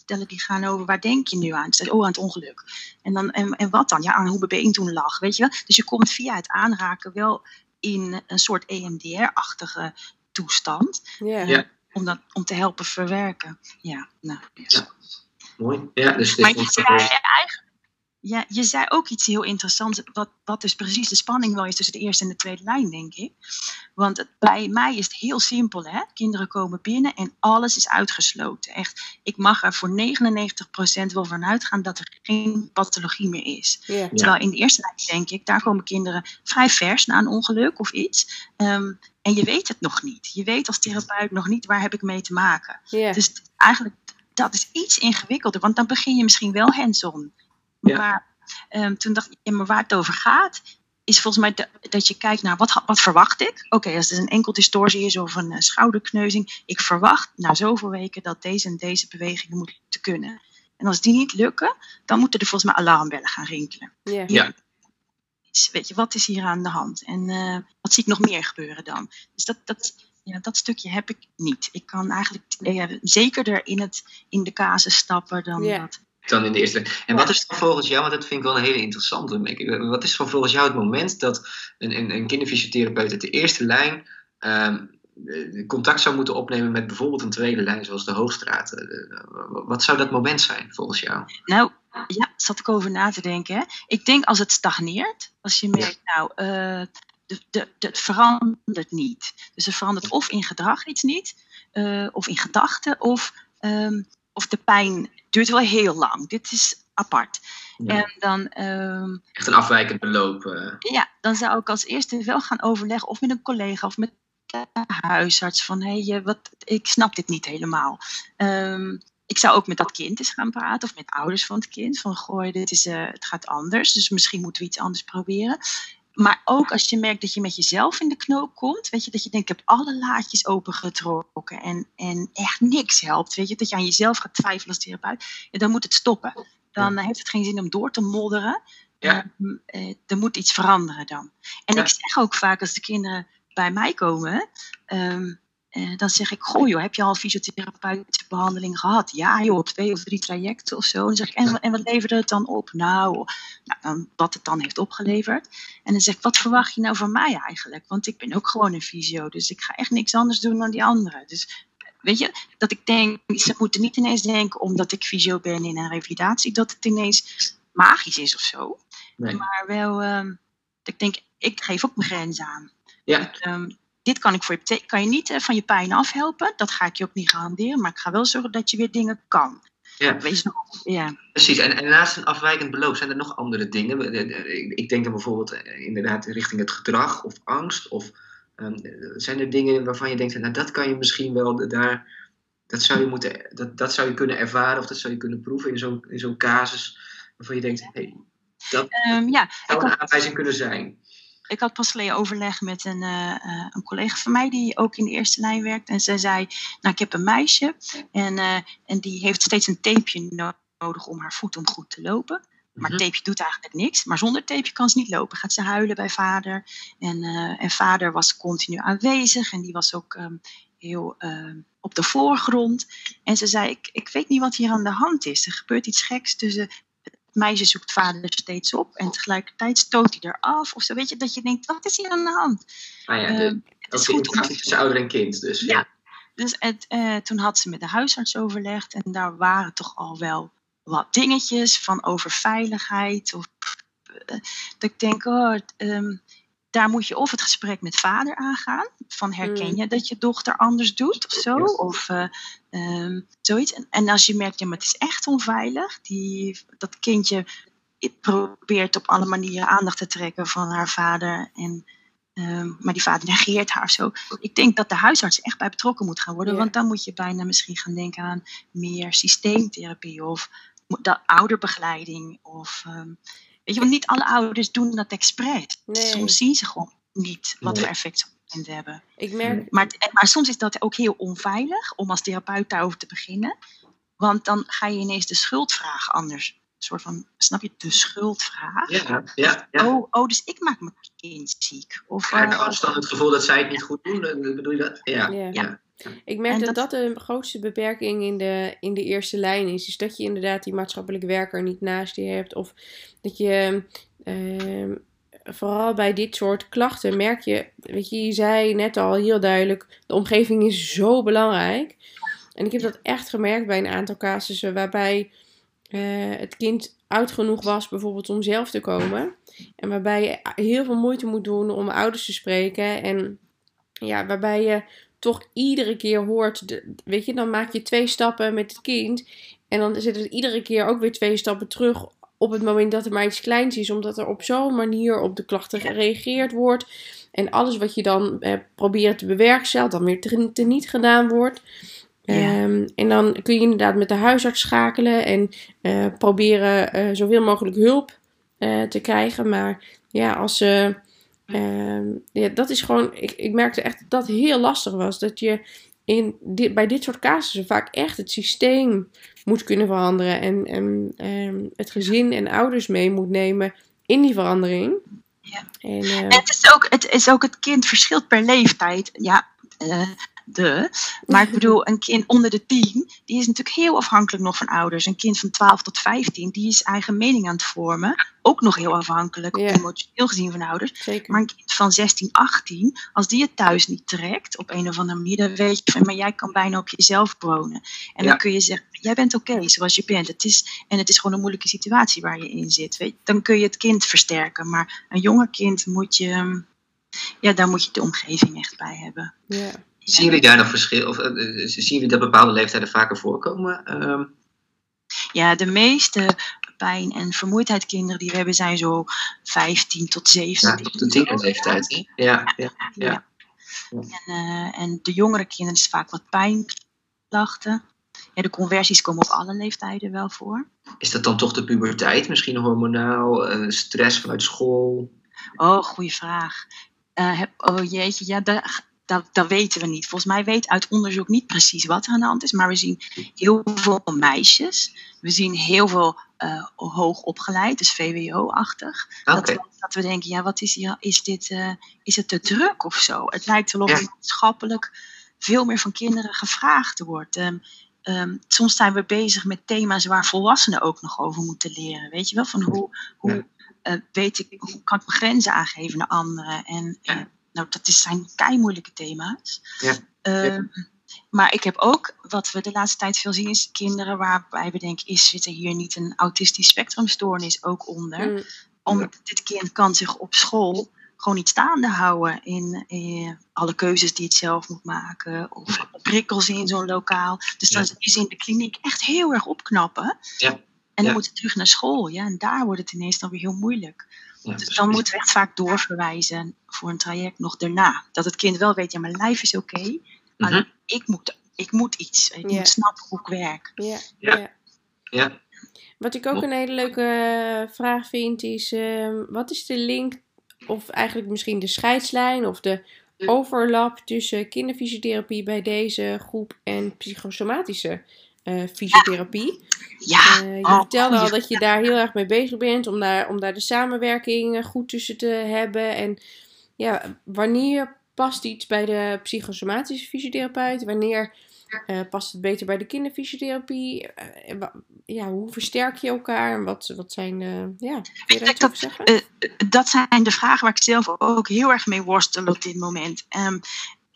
stellen die gaan over waar denk je nu aan? Dus, oh, aan het ongeluk. En, dan, en, en wat dan? Ja, aan hoe mijn been toen lag, weet je wel. Dus je komt via het aanraken wel in een soort EMDR-achtige toestand. Ja. Ja. Om, dat, om te helpen verwerken. Ja, nou. Yes. Ja. Mooi. Ja, dus Maar dit je zei eigenlijk, ja, je zei ook iets heel interessants, wat, wat dus precies de spanning wel is tussen de eerste en de tweede lijn, denk ik. Want het, bij mij is het heel simpel, hè. Kinderen komen binnen en alles is uitgesloten. Echt, ik mag er voor 99% wel van uitgaan dat er geen pathologie meer is. Ja. Terwijl in de eerste lijn denk ik, daar komen kinderen vrij vers na een ongeluk of iets. Um, en je weet het nog niet. Je weet als therapeut nog niet waar heb ik mee te maken. Ja. Dus eigenlijk, dat is iets ingewikkelder, want dan begin je misschien wel hands-on. Maar um, toen dacht ik, ja, maar waar het over gaat, is volgens mij de, dat je kijkt naar wat, wat verwacht ik. Oké, okay, als er een enkel distortie is of een uh, schouderkneuzing, ik verwacht na zoveel weken dat deze en deze bewegingen moeten kunnen. En als die niet lukken, dan moeten er volgens mij alarmbellen gaan rinkelen. Ja. Weet je, wat is hier aan de hand? En uh, wat zie ik nog meer gebeuren dan? Dus dat, dat, ja, dat stukje heb ik niet. Ik kan eigenlijk ja, zekerder in, het, in de casus stappen dan dat. dan in de eerste. En wat is dan volgens jou, want dat vind ik wel een hele interessante, wat is dan volgens jou het moment dat een, een, een kinderfysiotherapeut uit de eerste lijn um, contact zou moeten opnemen met bijvoorbeeld een tweede lijn, zoals de Hoogstraat? Uh, wat zou dat moment zijn volgens jou? Nou, ja, zat ik over na te denken. Ik denk als het stagneert, als je merkt, nou, uh, de, de, de, het verandert niet. Dus er verandert of in gedrag iets niet, uh, of in gedachten, of, um, of de pijn duurt wel heel lang. Dit is apart. Ja. En dan, um, Echt een afwijkend beloop. Uh. Ja, dan zou ik als eerste wel gaan overleggen, of met een collega of met huisarts, van hé, hey, wat, ik snap dit niet helemaal. Um, ik zou ook met dat kind eens gaan praten, of met ouders van het kind, van gooi, dit is, uh, het gaat anders, dus misschien moeten we iets anders proberen. Maar ook als je merkt dat je met jezelf in de knoop komt, weet je, dat je denkt, ik heb alle laadjes opengetrokken en, en echt niks helpt, weet je, dat je aan jezelf gaat twijfelen als therapeut, ja, dan moet het stoppen. Dan ja. heeft het geen zin om door te modderen. Ja. Uh, uh, er moet iets veranderen dan. En ja. ik zeg ook vaak als de kinderen bij mij komen, um, uh, dan zeg ik, goh joh, heb je al fysiotherapeutische behandeling gehad? Ja joh, twee of drie trajecten of zo. En, zeg ik, en, en wat leverde het dan op? Nou, nou dan, wat het dan heeft opgeleverd. En dan zeg ik, wat verwacht je nou van mij eigenlijk? Want ik ben ook gewoon een fysio, dus ik ga echt niks anders doen dan die anderen. Dus weet je, dat ik denk, ze moeten niet ineens denken, omdat ik fysio ben in een revalidatie, dat het ineens magisch is of zo. Nee. Maar wel, um, ik denk, ik geef ook mijn grens aan. Ja. Um, dit kan ik voor je kan je niet uh, van je pijn afhelpen. Dat ga ik je ook niet garanderen. Maar ik ga wel zorgen dat je weer dingen kan. Ja. Wees nog, ja. Precies. En, en, naast een afwijkend beloop zijn er nog andere dingen. Ik denk dan bijvoorbeeld uh, inderdaad richting het gedrag of angst. Of um, zijn er dingen waarvan je denkt, nou dat kan je misschien wel daar. Dat zou je, moeten, dat, dat zou je kunnen ervaren of dat zou je kunnen proeven in zo'n in zo'n casus. Waarvan je denkt, hé, hey, dat um, ja, zou een aanwijzing kunnen zijn ik had pas geleden overleg met een, uh, een, collega van mij die ook in de eerste lijn werkt. En zij zei, nou ik heb een meisje en, uh, en die heeft steeds een tapeje nodig om haar voet om goed te lopen. Maar -hmm. tapeje doet eigenlijk niks. Maar zonder tapeje kan ze niet lopen. Gaat ze huilen bij vader. En, uh, en vader was continu aanwezig. En die was ook um, heel op de voorgrond. En ze zei, ik, ik weet niet wat hier aan de hand is. Er gebeurt iets geks tussen meisje zoekt vader steeds op en tegelijkertijd stoot hij eraf. Of zo, weet je, dat je denkt, wat is hier aan de hand? Ah ja, de, uh, het is goed tussen ouder en kind. Dus, ja. ja. Dus het, uh, toen had ze met de huisarts overlegd en daar waren toch al wel wat dingetjes van over veiligheid. Of, uh, dat ik denk, oh, um, daar moet je of het gesprek met vader aangaan. Van herken Mm. je dat je dochter anders doet of zo? Of eh, ehm, zoiets. En, en als je merkt, ja, maar het is echt onveilig. Die, dat kindje probeert op alle manieren aandacht te trekken van haar vader. En, ehm, maar die vader negeert haar of zo. Ik denk dat de huisarts echt bij betrokken moet gaan worden. Ja. Want dan moet je bijna misschien gaan denken aan meer systeemtherapie. Of de ouderbegeleiding. Of, ehm, weet je, want niet alle ouders doen dat expres. Nee. Soms zien ze gewoon niet wat voor effect ze op het kind hebben. Ik merk, Maar, maar soms is dat ook heel onveilig om als therapeut daarover te beginnen. Want dan ga je ineens de schuldvraag anders. Een soort van, snap je, de schuldvraag. Ja, ja, ja. Oh, oh, dus ik maak mijn kind ziek. Of, Krijg eh, je als dan het gevoel dat zij het niet goed doen? eh, Bedoel je dat? Ja. Ja. ja. Ik merk dat, dat- dat de grootste beperking in de, in de eerste lijn is. Is dat je inderdaad die maatschappelijke werker niet naast je hebt. Of dat je ehm, vooral bij dit soort klachten merk je. Weet je, je zei net al heel duidelijk: de omgeving is zo belangrijk. En ik heb dat echt gemerkt bij een aantal casussen waarbij eh, het kind oud genoeg was, bijvoorbeeld om zelf te komen. En waarbij je heel veel moeite moet doen om ouders te spreken. En ja, waarbij je toch iedere keer hoort, de- weet je, dan maak je twee stappen met het kind. En dan zitten er iedere keer ook weer twee stappen terug op het moment dat er maar iets kleins is. Omdat er op zo'n manier op de klachten gereageerd wordt. En alles wat je dan eh, probeert te bewerkstelligen, dan weer te- teniet gedaan wordt. Ja. Ehm, en dan kun je inderdaad met de huisarts schakelen en eh, proberen eh, zoveel mogelijk hulp eh, te krijgen. Maar ja, als ze. Ehm, ja, dat is gewoon. Ik, ik merkte echt dat dat heel lastig was. Dat je in dit, bij dit soort casussen vaak echt het systeem moet kunnen veranderen. En, en ehm, het gezin en ouders mee moet nemen in die verandering. Ja. En, eh, En het is, ook, het is ook het kind verschilt per leeftijd. Ja, eh, de. Maar ik bedoel, een kind onder de 10, die is natuurlijk heel afhankelijk nog van ouders. Een kind van 12 tot 15, die is eigen mening aan het vormen. Ook nog heel afhankelijk, Ja. emotioneel gezien van ouders. zeker. Maar een kind van 16, 18, als die het thuis niet trekt op een of andere manier, dan weet je van, maar jij kan bijna op jezelf wonen. En Ja. dan kun je zeggen, jij bent oké zoals je bent. Het is, en het is gewoon een moeilijke situatie waar je in zit. Weet, dan kun je het kind versterken. Maar een jonger kind moet je, ja, daar moet je de omgeving echt bij hebben. ja. Zien jullie daar nog verschil? Of eh, eh, zien jullie dat bepaalde leeftijden vaker voorkomen? Ehm, Ja, de meeste pijn- en vermoeidheidskinderen die we hebben zijn zo 15 tot ja, 17. op de tienerleeftijd. Ja, ja, ja. En, eh, en de jongere kinderen is vaak wat pijnklachten. Ja, de conversies komen op alle leeftijden wel voor. Is dat dan toch de puberteit? Misschien hormonaal, eh, stress vanuit school? Oh, goede vraag. Eh, heb, oh jeetje, ja, dat, dat, dat weten we niet. Volgens mij weet uit onderzoek niet precies wat er aan de hand is. Maar we zien heel veel meisjes. We zien heel veel eh hoog opgeleid, dus VWO-achtig. Dat, dat we denken, ja, wat is hier? Is, dit, eh, is het te druk of zo? Het lijkt wel of Ja. maatschappelijk veel meer van kinderen gevraagd wordt. Ehm, soms zijn we bezig met thema's waar volwassenen ook nog over moeten leren. Weet je wel, van hoe, hoe Ja. eh, weet ik, hoe kan ik mijn grenzen aangeven naar anderen? En Ja. eh, nou, dat is, zijn kei moeilijke thema's. Ja. Ehm, maar ik heb ook, wat we de laatste tijd veel zien, is kinderen waarbij we denken, is, zit er hier niet een autistisch spectrumstoornis ook onder? Mm, Omdat dit kind kan zich op school gewoon niet staande houden in, eh, alle keuzes die het zelf moet maken. Of prikkels in zo'n lokaal. Dus dan Ja. is in de kliniek echt heel erg opknappen. Ja. En dan Ja. moet het terug naar school. Ja, en daar wordt het ineens dan weer heel moeilijk. Ja, Dus dan moeten we echt vaak doorverwijzen voor een traject nog daarna. Dat het kind wel weet, ja, mijn lijf is oké. Mhm. alleen ik, moet, ik moet iets. Ik moet snappen hoe ik werk. ja, Ja. ja. Ja. Wat ik ook een hele leuke eh, vraag vind is: ehm, wat is de link, of eigenlijk misschien de scheidslijn of de overlap tussen kinderfysiotherapie bij deze groep en psychosomatische eh, fysiotherapie? Ja, Eh, je oh, vertelde al dat je daar heel erg mee bezig bent om daar, om daar de samenwerking eh, goed tussen te hebben. En ja, wanneer past iets bij de psychosomatische fysiotherapeut? Wanneer past het beter bij de kinderfysiotherapie? Ja, hoe versterk je elkaar? En wat, wat zijn de. Ja, dat- zeggen? dat zijn de vragen waar ik zelf ook heel erg mee worstel op dit moment. Ehm,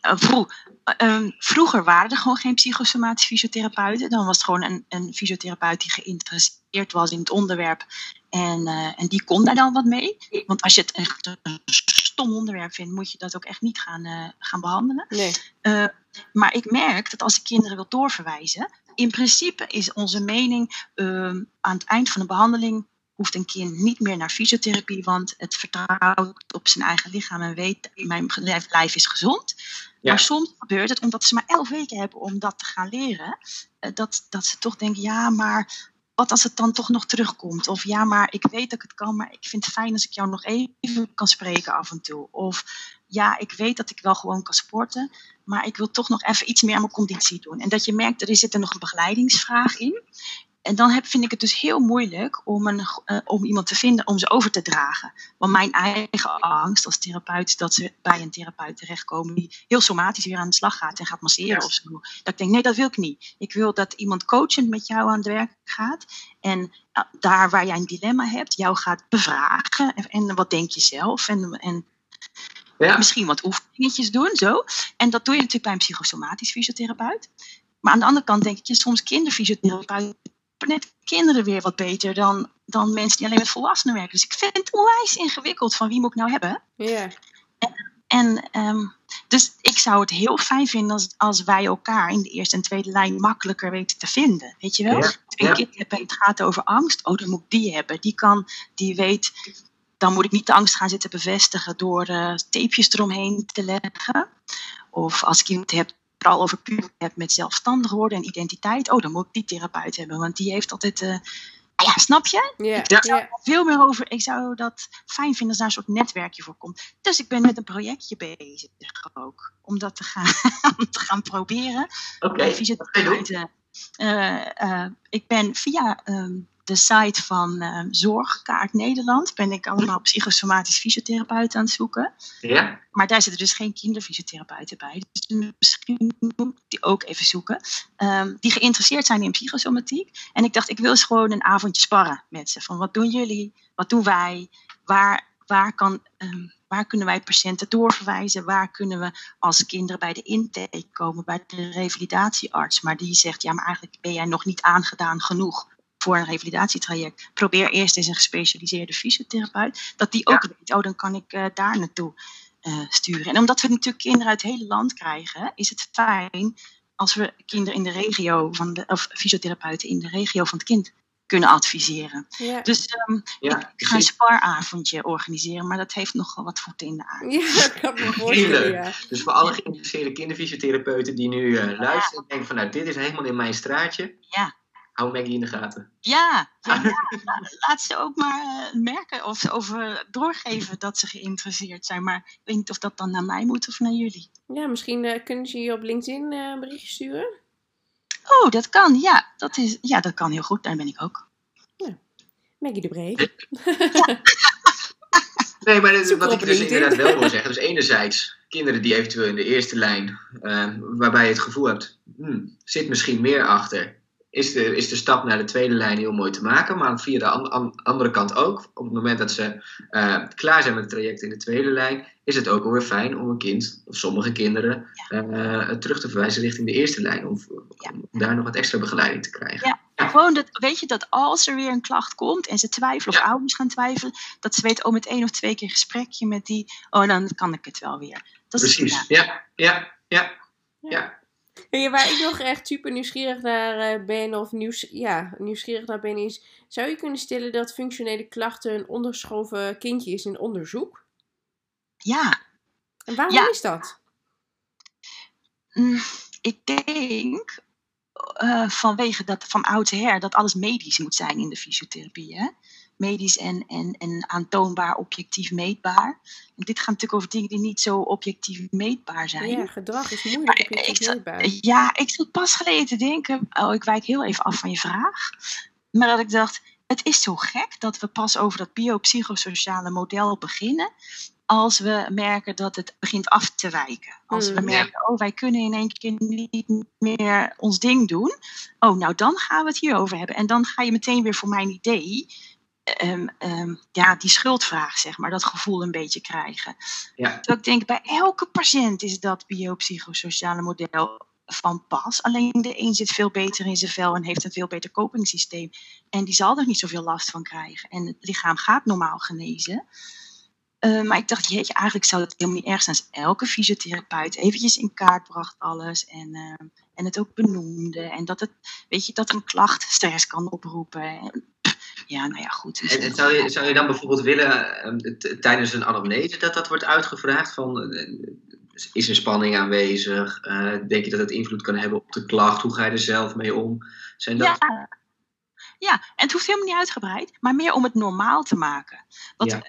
eh, ehm, vroeger waren er gewoon geen psychosomatische fysiotherapeuten. Dan was het gewoon een, een fysiotherapeut die geïnteresseerd was in het onderwerp. En, eh, en die kon daar dan wat mee. Want als je het echt een stom onderwerp vindt, moet je dat ook echt niet gaan, eh, gaan behandelen. Nee. Uh, maar ik merk dat als ik kinderen wil doorverwijzen, in principe is onze mening uh, aan het eind van de behandeling hoeft een kind niet meer naar fysiotherapie, want het vertrouwt op zijn eigen lichaam en weet, mijn lijf is gezond. Maar soms gebeurt het, omdat ze maar elf weken hebben om dat te gaan leren, uh, dat, dat ze toch denken, ja, maar wat als het dan toch nog terugkomt? Of ja, maar ik weet dat ik het kan, maar ik vind het fijn als ik jou nog even kan spreken af en toe. Of ja, ik weet dat ik wel gewoon kan sporten, maar ik wil toch nog even iets meer aan mijn conditie doen. En dat je merkt, er zit er nog een begeleidingsvraag in en dan heb, vind ik het dus heel moeilijk om, een, uh, om iemand te vinden om ze over te dragen. Want mijn eigen angst als therapeut is dat ze bij een therapeut terechtkomen die heel somatisch weer aan de slag gaat en gaat masseren yes. of zo. Dat ik denk, nee, dat wil ik niet. Ik wil dat iemand coachend met jou aan het werk gaat en uh, daar waar jij een dilemma hebt, jou gaat bevragen. En, en wat denk je zelf? En, en ja. misschien wat oefeningetjes doen, zo. En dat doe je natuurlijk bij een psychosomatisch fysiotherapeut. Maar aan de andere kant denk ik, je soms kinderfysiotherapeuten net kinderen weer wat beter dan, dan mensen die alleen met volwassenen werken. Dus ik vind het onwijs ingewikkeld van wie moet ik nou hebben. Ja. En, en um, dus ik zou het heel fijn vinden als, als wij elkaar in de eerste en tweede lijn makkelijker weten te vinden. Weet je wel? Ja. Twee ja. kinderen hebben, het gaat over angst. Oh, dan moet ik die hebben. Die kan, die weet, dan moet ik niet de angst gaan zitten bevestigen door uh, tapejes eromheen te leggen. Of als ik iemand heb vooral over puber hebt met zelfstandig worden en identiteit. Oh, dan moet ik die therapeut hebben, want die heeft altijd. Uh, ja, snap je? Yeah. Ik zou yeah. veel meer over. Ik zou dat fijn vinden als daar een soort netwerkje voor komt. Dus ik ben met een projectje bezig ook. Om dat te gaan, (laughs) te gaan proberen. Oké. Okay. Uh, uh, ik ben via um, de site van uh, Zorgkaart Nederland ben ik allemaal psychosomatisch fysiotherapeuten aan het zoeken. Ja. Maar daar zitten dus geen kinderfysiotherapeuten bij. Dus misschien moet ik die ook even zoeken. Um, die geïnteresseerd zijn in psychosomatiek. En ik dacht, ik wil eens gewoon een avondje sparren met ze. Van wat doen jullie? Wat doen wij? Waar, waar, kan, um, waar kunnen wij patiënten doorverwijzen? Waar kunnen we als kinderen bij de intake komen, bij de revalidatiearts? Maar die zegt, ja, maar eigenlijk ben jij nog niet aangedaan genoeg voor een revalidatietraject. Probeer eerst eens een gespecialiseerde fysiotherapeut. Dat die ook ja. weet, oh, dan kan ik uh, daar naartoe uh, sturen. En omdat we natuurlijk kinderen uit het hele land krijgen, is het fijn als we kinderen in de regio van de, of fysiotherapeuten in de regio van het kind kunnen adviseren. Ja. Dus um, ja, ik, ik ga een sparavondje organiseren, maar dat heeft nog wel wat voeten in de aarde. Ja, (laughs) dat kan me voorstellen, ja. Dus voor alle geïnteresseerde kinderfysiotherapeuten die nu uh, luisteren en denken van nou, dit is helemaal in mijn straatje. Ja. Hou Maggie in de gaten. Ja, ja, (laughs) ja. laat ze ook maar uh, merken of ze over doorgeven dat ze geïnteresseerd zijn. Maar ik weet niet of dat dan naar mij moet of naar jullie. Ja, misschien uh, kunnen ze je op LinkedIn uh, een berichtje sturen. Oh, dat kan. Ja, dat, is, ja, dat kan heel goed. Daar ben ik ook. Ja. Maggie de Bree. ja. (laughs) nee, maar dit, wat ik dus inderdaad wel wil (laughs) zeggen. Dus enerzijds kinderen die eventueel in de eerste lijn, waarbij je het gevoel hebt, hmm, zit misschien meer achter is de, is de stap naar de tweede lijn heel mooi te maken. Maar via de an, an, andere kant ook, op het moment dat ze uh, klaar zijn met het traject in de tweede lijn, is het ook alweer fijn om een kind, of sommige kinderen, ja. uh, terug te verwijzen richting de eerste lijn. Om, ja. om, daar nog wat extra begeleiding te krijgen. Ja. ja. Gewoon dat, weet je, dat als er weer een klacht komt en ze twijfelen of ouders gaan twijfelen, dat ze weten, oh, met één of twee keer gesprekje met die, oh, dan kan ik het wel weer. Dat Precies, is, ja, ja, ja. ja. Ja, waar ik nog echt super nieuwsgierig naar ben, of nieuws, ja, nieuwsgierig naar ben, is: zou je kunnen stellen dat functionele klachten een onderschoven kindje is in onderzoek? Ja. En waarom ja. is dat? Mm, ik denk uh, vanwege dat van oudsher dat alles medisch moet zijn in de fysiotherapie. Hè? Medisch en, en, en aantoonbaar objectief meetbaar. En dit gaat natuurlijk over dingen die niet zo objectief meetbaar zijn. Ja, gedrag is moeilijk maar objectief ik, meetbaar. Ja, ik zat pas geleden te denken, oh ik wijk heel even af van je vraag, maar dat ik dacht, het is zo gek dat we pas over dat biopsychosociale model beginnen als we merken dat het begint af te wijken. Als we merken, oh, wij kunnen in één keer niet meer ons ding doen. Oh, nou dan gaan we het hierover hebben. En dan ga je meteen weer voor mijn idee Um, um, ja, die schuldvraag, zeg maar, dat gevoel een beetje krijgen. Ja. Terwijl ik denk, bij elke patiënt is dat biopsychosociale model van pas. Alleen de een zit veel beter in zijn vel en heeft een veel beter kopingssysteem. En die zal er niet zoveel last van krijgen. En het lichaam gaat normaal genezen. Uh, maar ik dacht, jeetje, eigenlijk zou het helemaal niet erg zijn als elke fysiotherapeut eventjes in kaart bracht alles en, uh, en het ook benoemde. En dat het, weet je, dat een klacht stress kan oproepen. Ja, nou ja, goed. En, en zou, je, zou je dan bijvoorbeeld willen um, tijdens een anamnese dat dat wordt uitgevraagd? Van, uh, is er spanning aanwezig? denk je dat het invloed kan hebben op de klacht? Hoe ga je er zelf mee om? Zijn dat... Ja. Ja, en het hoeft helemaal niet uitgebreid, maar meer om het normaal te maken. Want Ja.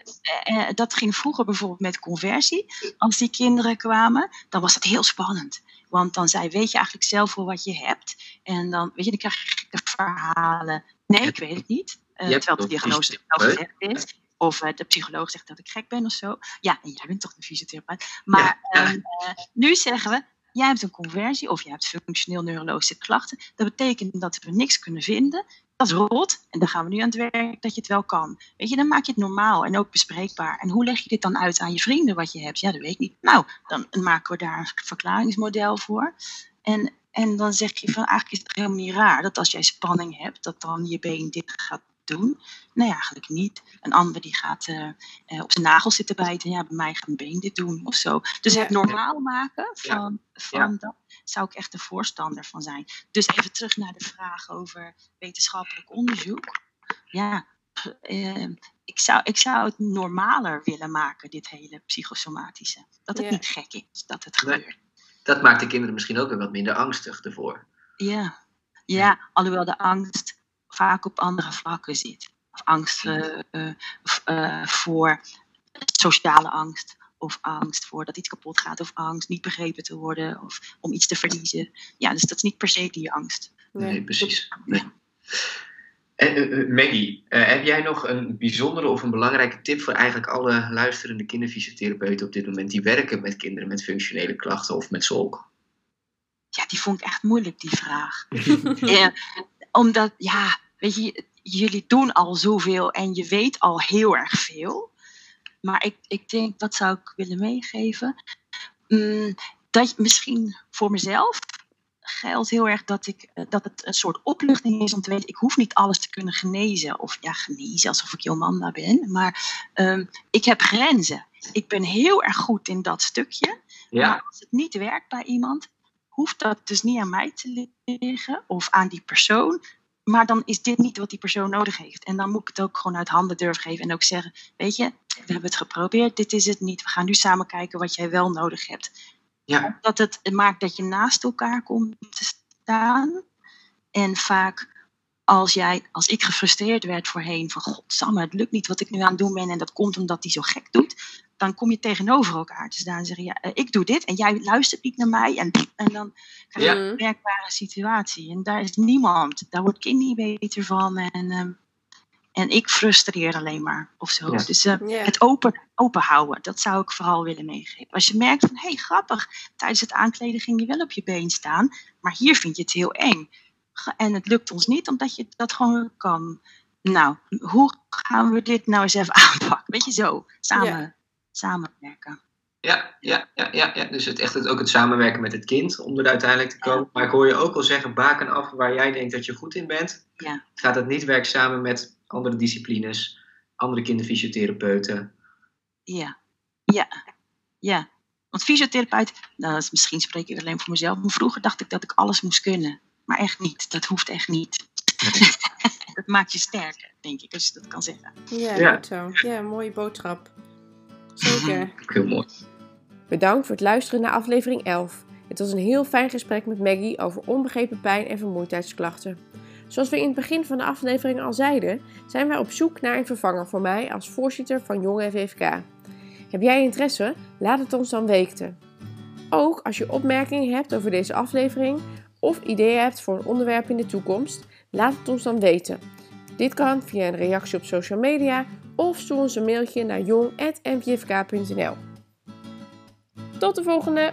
eh, eh, dat ging vroeger bijvoorbeeld met conversie. Als die kinderen kwamen, dan was dat heel spannend. Want dan zei, weet je eigenlijk zelf wel wat je hebt? En dan, weet je, dan krijg je verhalen. Nee, ik weet het niet. Eh, terwijl de diagnose gezegd is. Of eh, de psycholoog zegt dat ik gek ben of zo. Ja, en jij bent toch een fysiotherapeut. Maar Ja. ehm, eh, nu zeggen we, jij hebt een conversie of je hebt functioneel neurologische klachten. Dat betekent dat we niks kunnen vinden. Dat is rot. En dan gaan we nu aan het werk dat je het wel kan. Weet je, dan maak je het normaal en ook bespreekbaar. En hoe leg je dit dan uit aan je vrienden wat je hebt? Ja, dat weet ik niet. Nou, dan maken we daar een verklaringsmodel voor. En, en dan zeg je van eigenlijk is het helemaal niet raar dat als jij spanning hebt, dat dan je been dit gaat doen. Nee, eigenlijk niet. Een ander die gaat eh, eh, op zijn nagels zitten bijten. Ja, bij mij gaat mijn been dit doen of zo. Dus het normaal maken Ja. van, van dat zou ik echt de voorstander van zijn. Dus even terug naar de vraag over wetenschappelijk onderzoek. Ja, eh, ik, zou, ik zou het normaler willen maken, dit hele psychosomatische. Dat het Ja. niet gek is dat het Nee. gebeurt. Dat maakt de kinderen misschien ook weer wat minder angstig ervoor. Ja. ja, alhoewel de angst vaak op andere vlakken zit. Of angst eh, eh, voor sociale angst. Of angst voor dat iets kapot gaat. Of angst niet begrepen te worden. Of om iets te verliezen. Ja, dus dat is niet per se die angst. Nee, Nee. precies. Nee. En, eh, Maggie, heb jij nog een bijzondere of een belangrijke tip voor eigenlijk alle luisterende kinderfysiotherapeuten op dit moment die werken met kinderen met functionele klachten of met zolk? Ja, die vond ik echt moeilijk, die vraag. (laughs) Ja, omdat, ja, weet je, jullie doen al zoveel en je weet al heel erg veel. Maar ik, ik denk, dat zou ik willen meegeven. Mm, dat misschien voor mezelf geldt heel erg dat, ik, eh, dat het een soort opluchting is om te weten, ik hoef niet alles te kunnen genezen. Of ja, genezen alsof ik Jomanda ben. Maar ehm, ik heb grenzen. Ik ben heel erg goed in dat stukje. Ja, Maar als het niet werkt bij iemand, hoeft dat dus niet aan mij te liggen of aan die persoon. Maar dan is dit niet wat die persoon nodig heeft. En dan moet ik het ook gewoon uit handen durven geven. En ook zeggen, weet je, we hebben het geprobeerd, dit is het niet. We gaan nu samen kijken wat jij wel nodig hebt. ja, Dat het maakt dat je naast elkaar komt te staan. En vaak als jij, als ik gefrustreerd werd voorheen van godsamme, het lukt niet wat ik nu aan het doen ben en dat komt omdat hij zo gek doet, dan kom je tegenover elkaar te staan en zeggen, ja, eh, ik doe dit en jij luistert niet naar mij en, en dan krijg je Ja. een werkbare situatie. En daar is niemand, daar wordt kind niet beter van en, ehm, en ik frustreer alleen maar of zo. Ja. Dus eh, Ja. het open, open houden, dat zou ik vooral willen meegeven. Als je merkt van, hé hey, grappig, tijdens het aankleden ging je wel op je been staan, maar hier vind je het heel eng. En het lukt ons niet omdat je dat gewoon kan. Nou, hoe gaan we dit nou eens even (laughs) aanpakken? Weet je zo, samen, Ja. Samenwerken. ja, ja, ja, ja, ja. Dus het, echt het, ook het samenwerken met het kind om er uiteindelijk te komen. Maar ik hoor je ook al zeggen, baken af waar jij denkt dat je goed in bent. Ja. Gaat het niet werken samen met andere disciplines, andere kinderfysiotherapeuten? Ja, ja, ja. Want fysiotherapeut, nou, dat is, misschien spreek ik alleen voor mezelf, maar vroeger dacht ik dat ik alles moest kunnen. Maar echt niet, dat hoeft echt niet. (laughs) dat maakt je sterker, denk ik, als je dat kan zeggen. Ja, Ja. goed zo. Ja, mooie boodschap. Zeker. (laughs) Heel mooi. Bedankt voor het luisteren naar aflevering 11. Het was een heel fijn gesprek met Maggie over onbegrepen pijn en vermoeidheidsklachten. Zoals we in het begin van de aflevering al zeiden, zijn wij op zoek naar een vervanger voor mij als voorzitter van Jonge VFK. Heb jij interesse? Laat het ons dan weten. Ook als je opmerkingen hebt over deze aflevering of ideeën hebt voor een onderwerp in de toekomst, laat het ons dan weten. Dit kan via een reactie op social media of stuur ons een mailtje naar jong.mvfk.nl. Tot de volgende!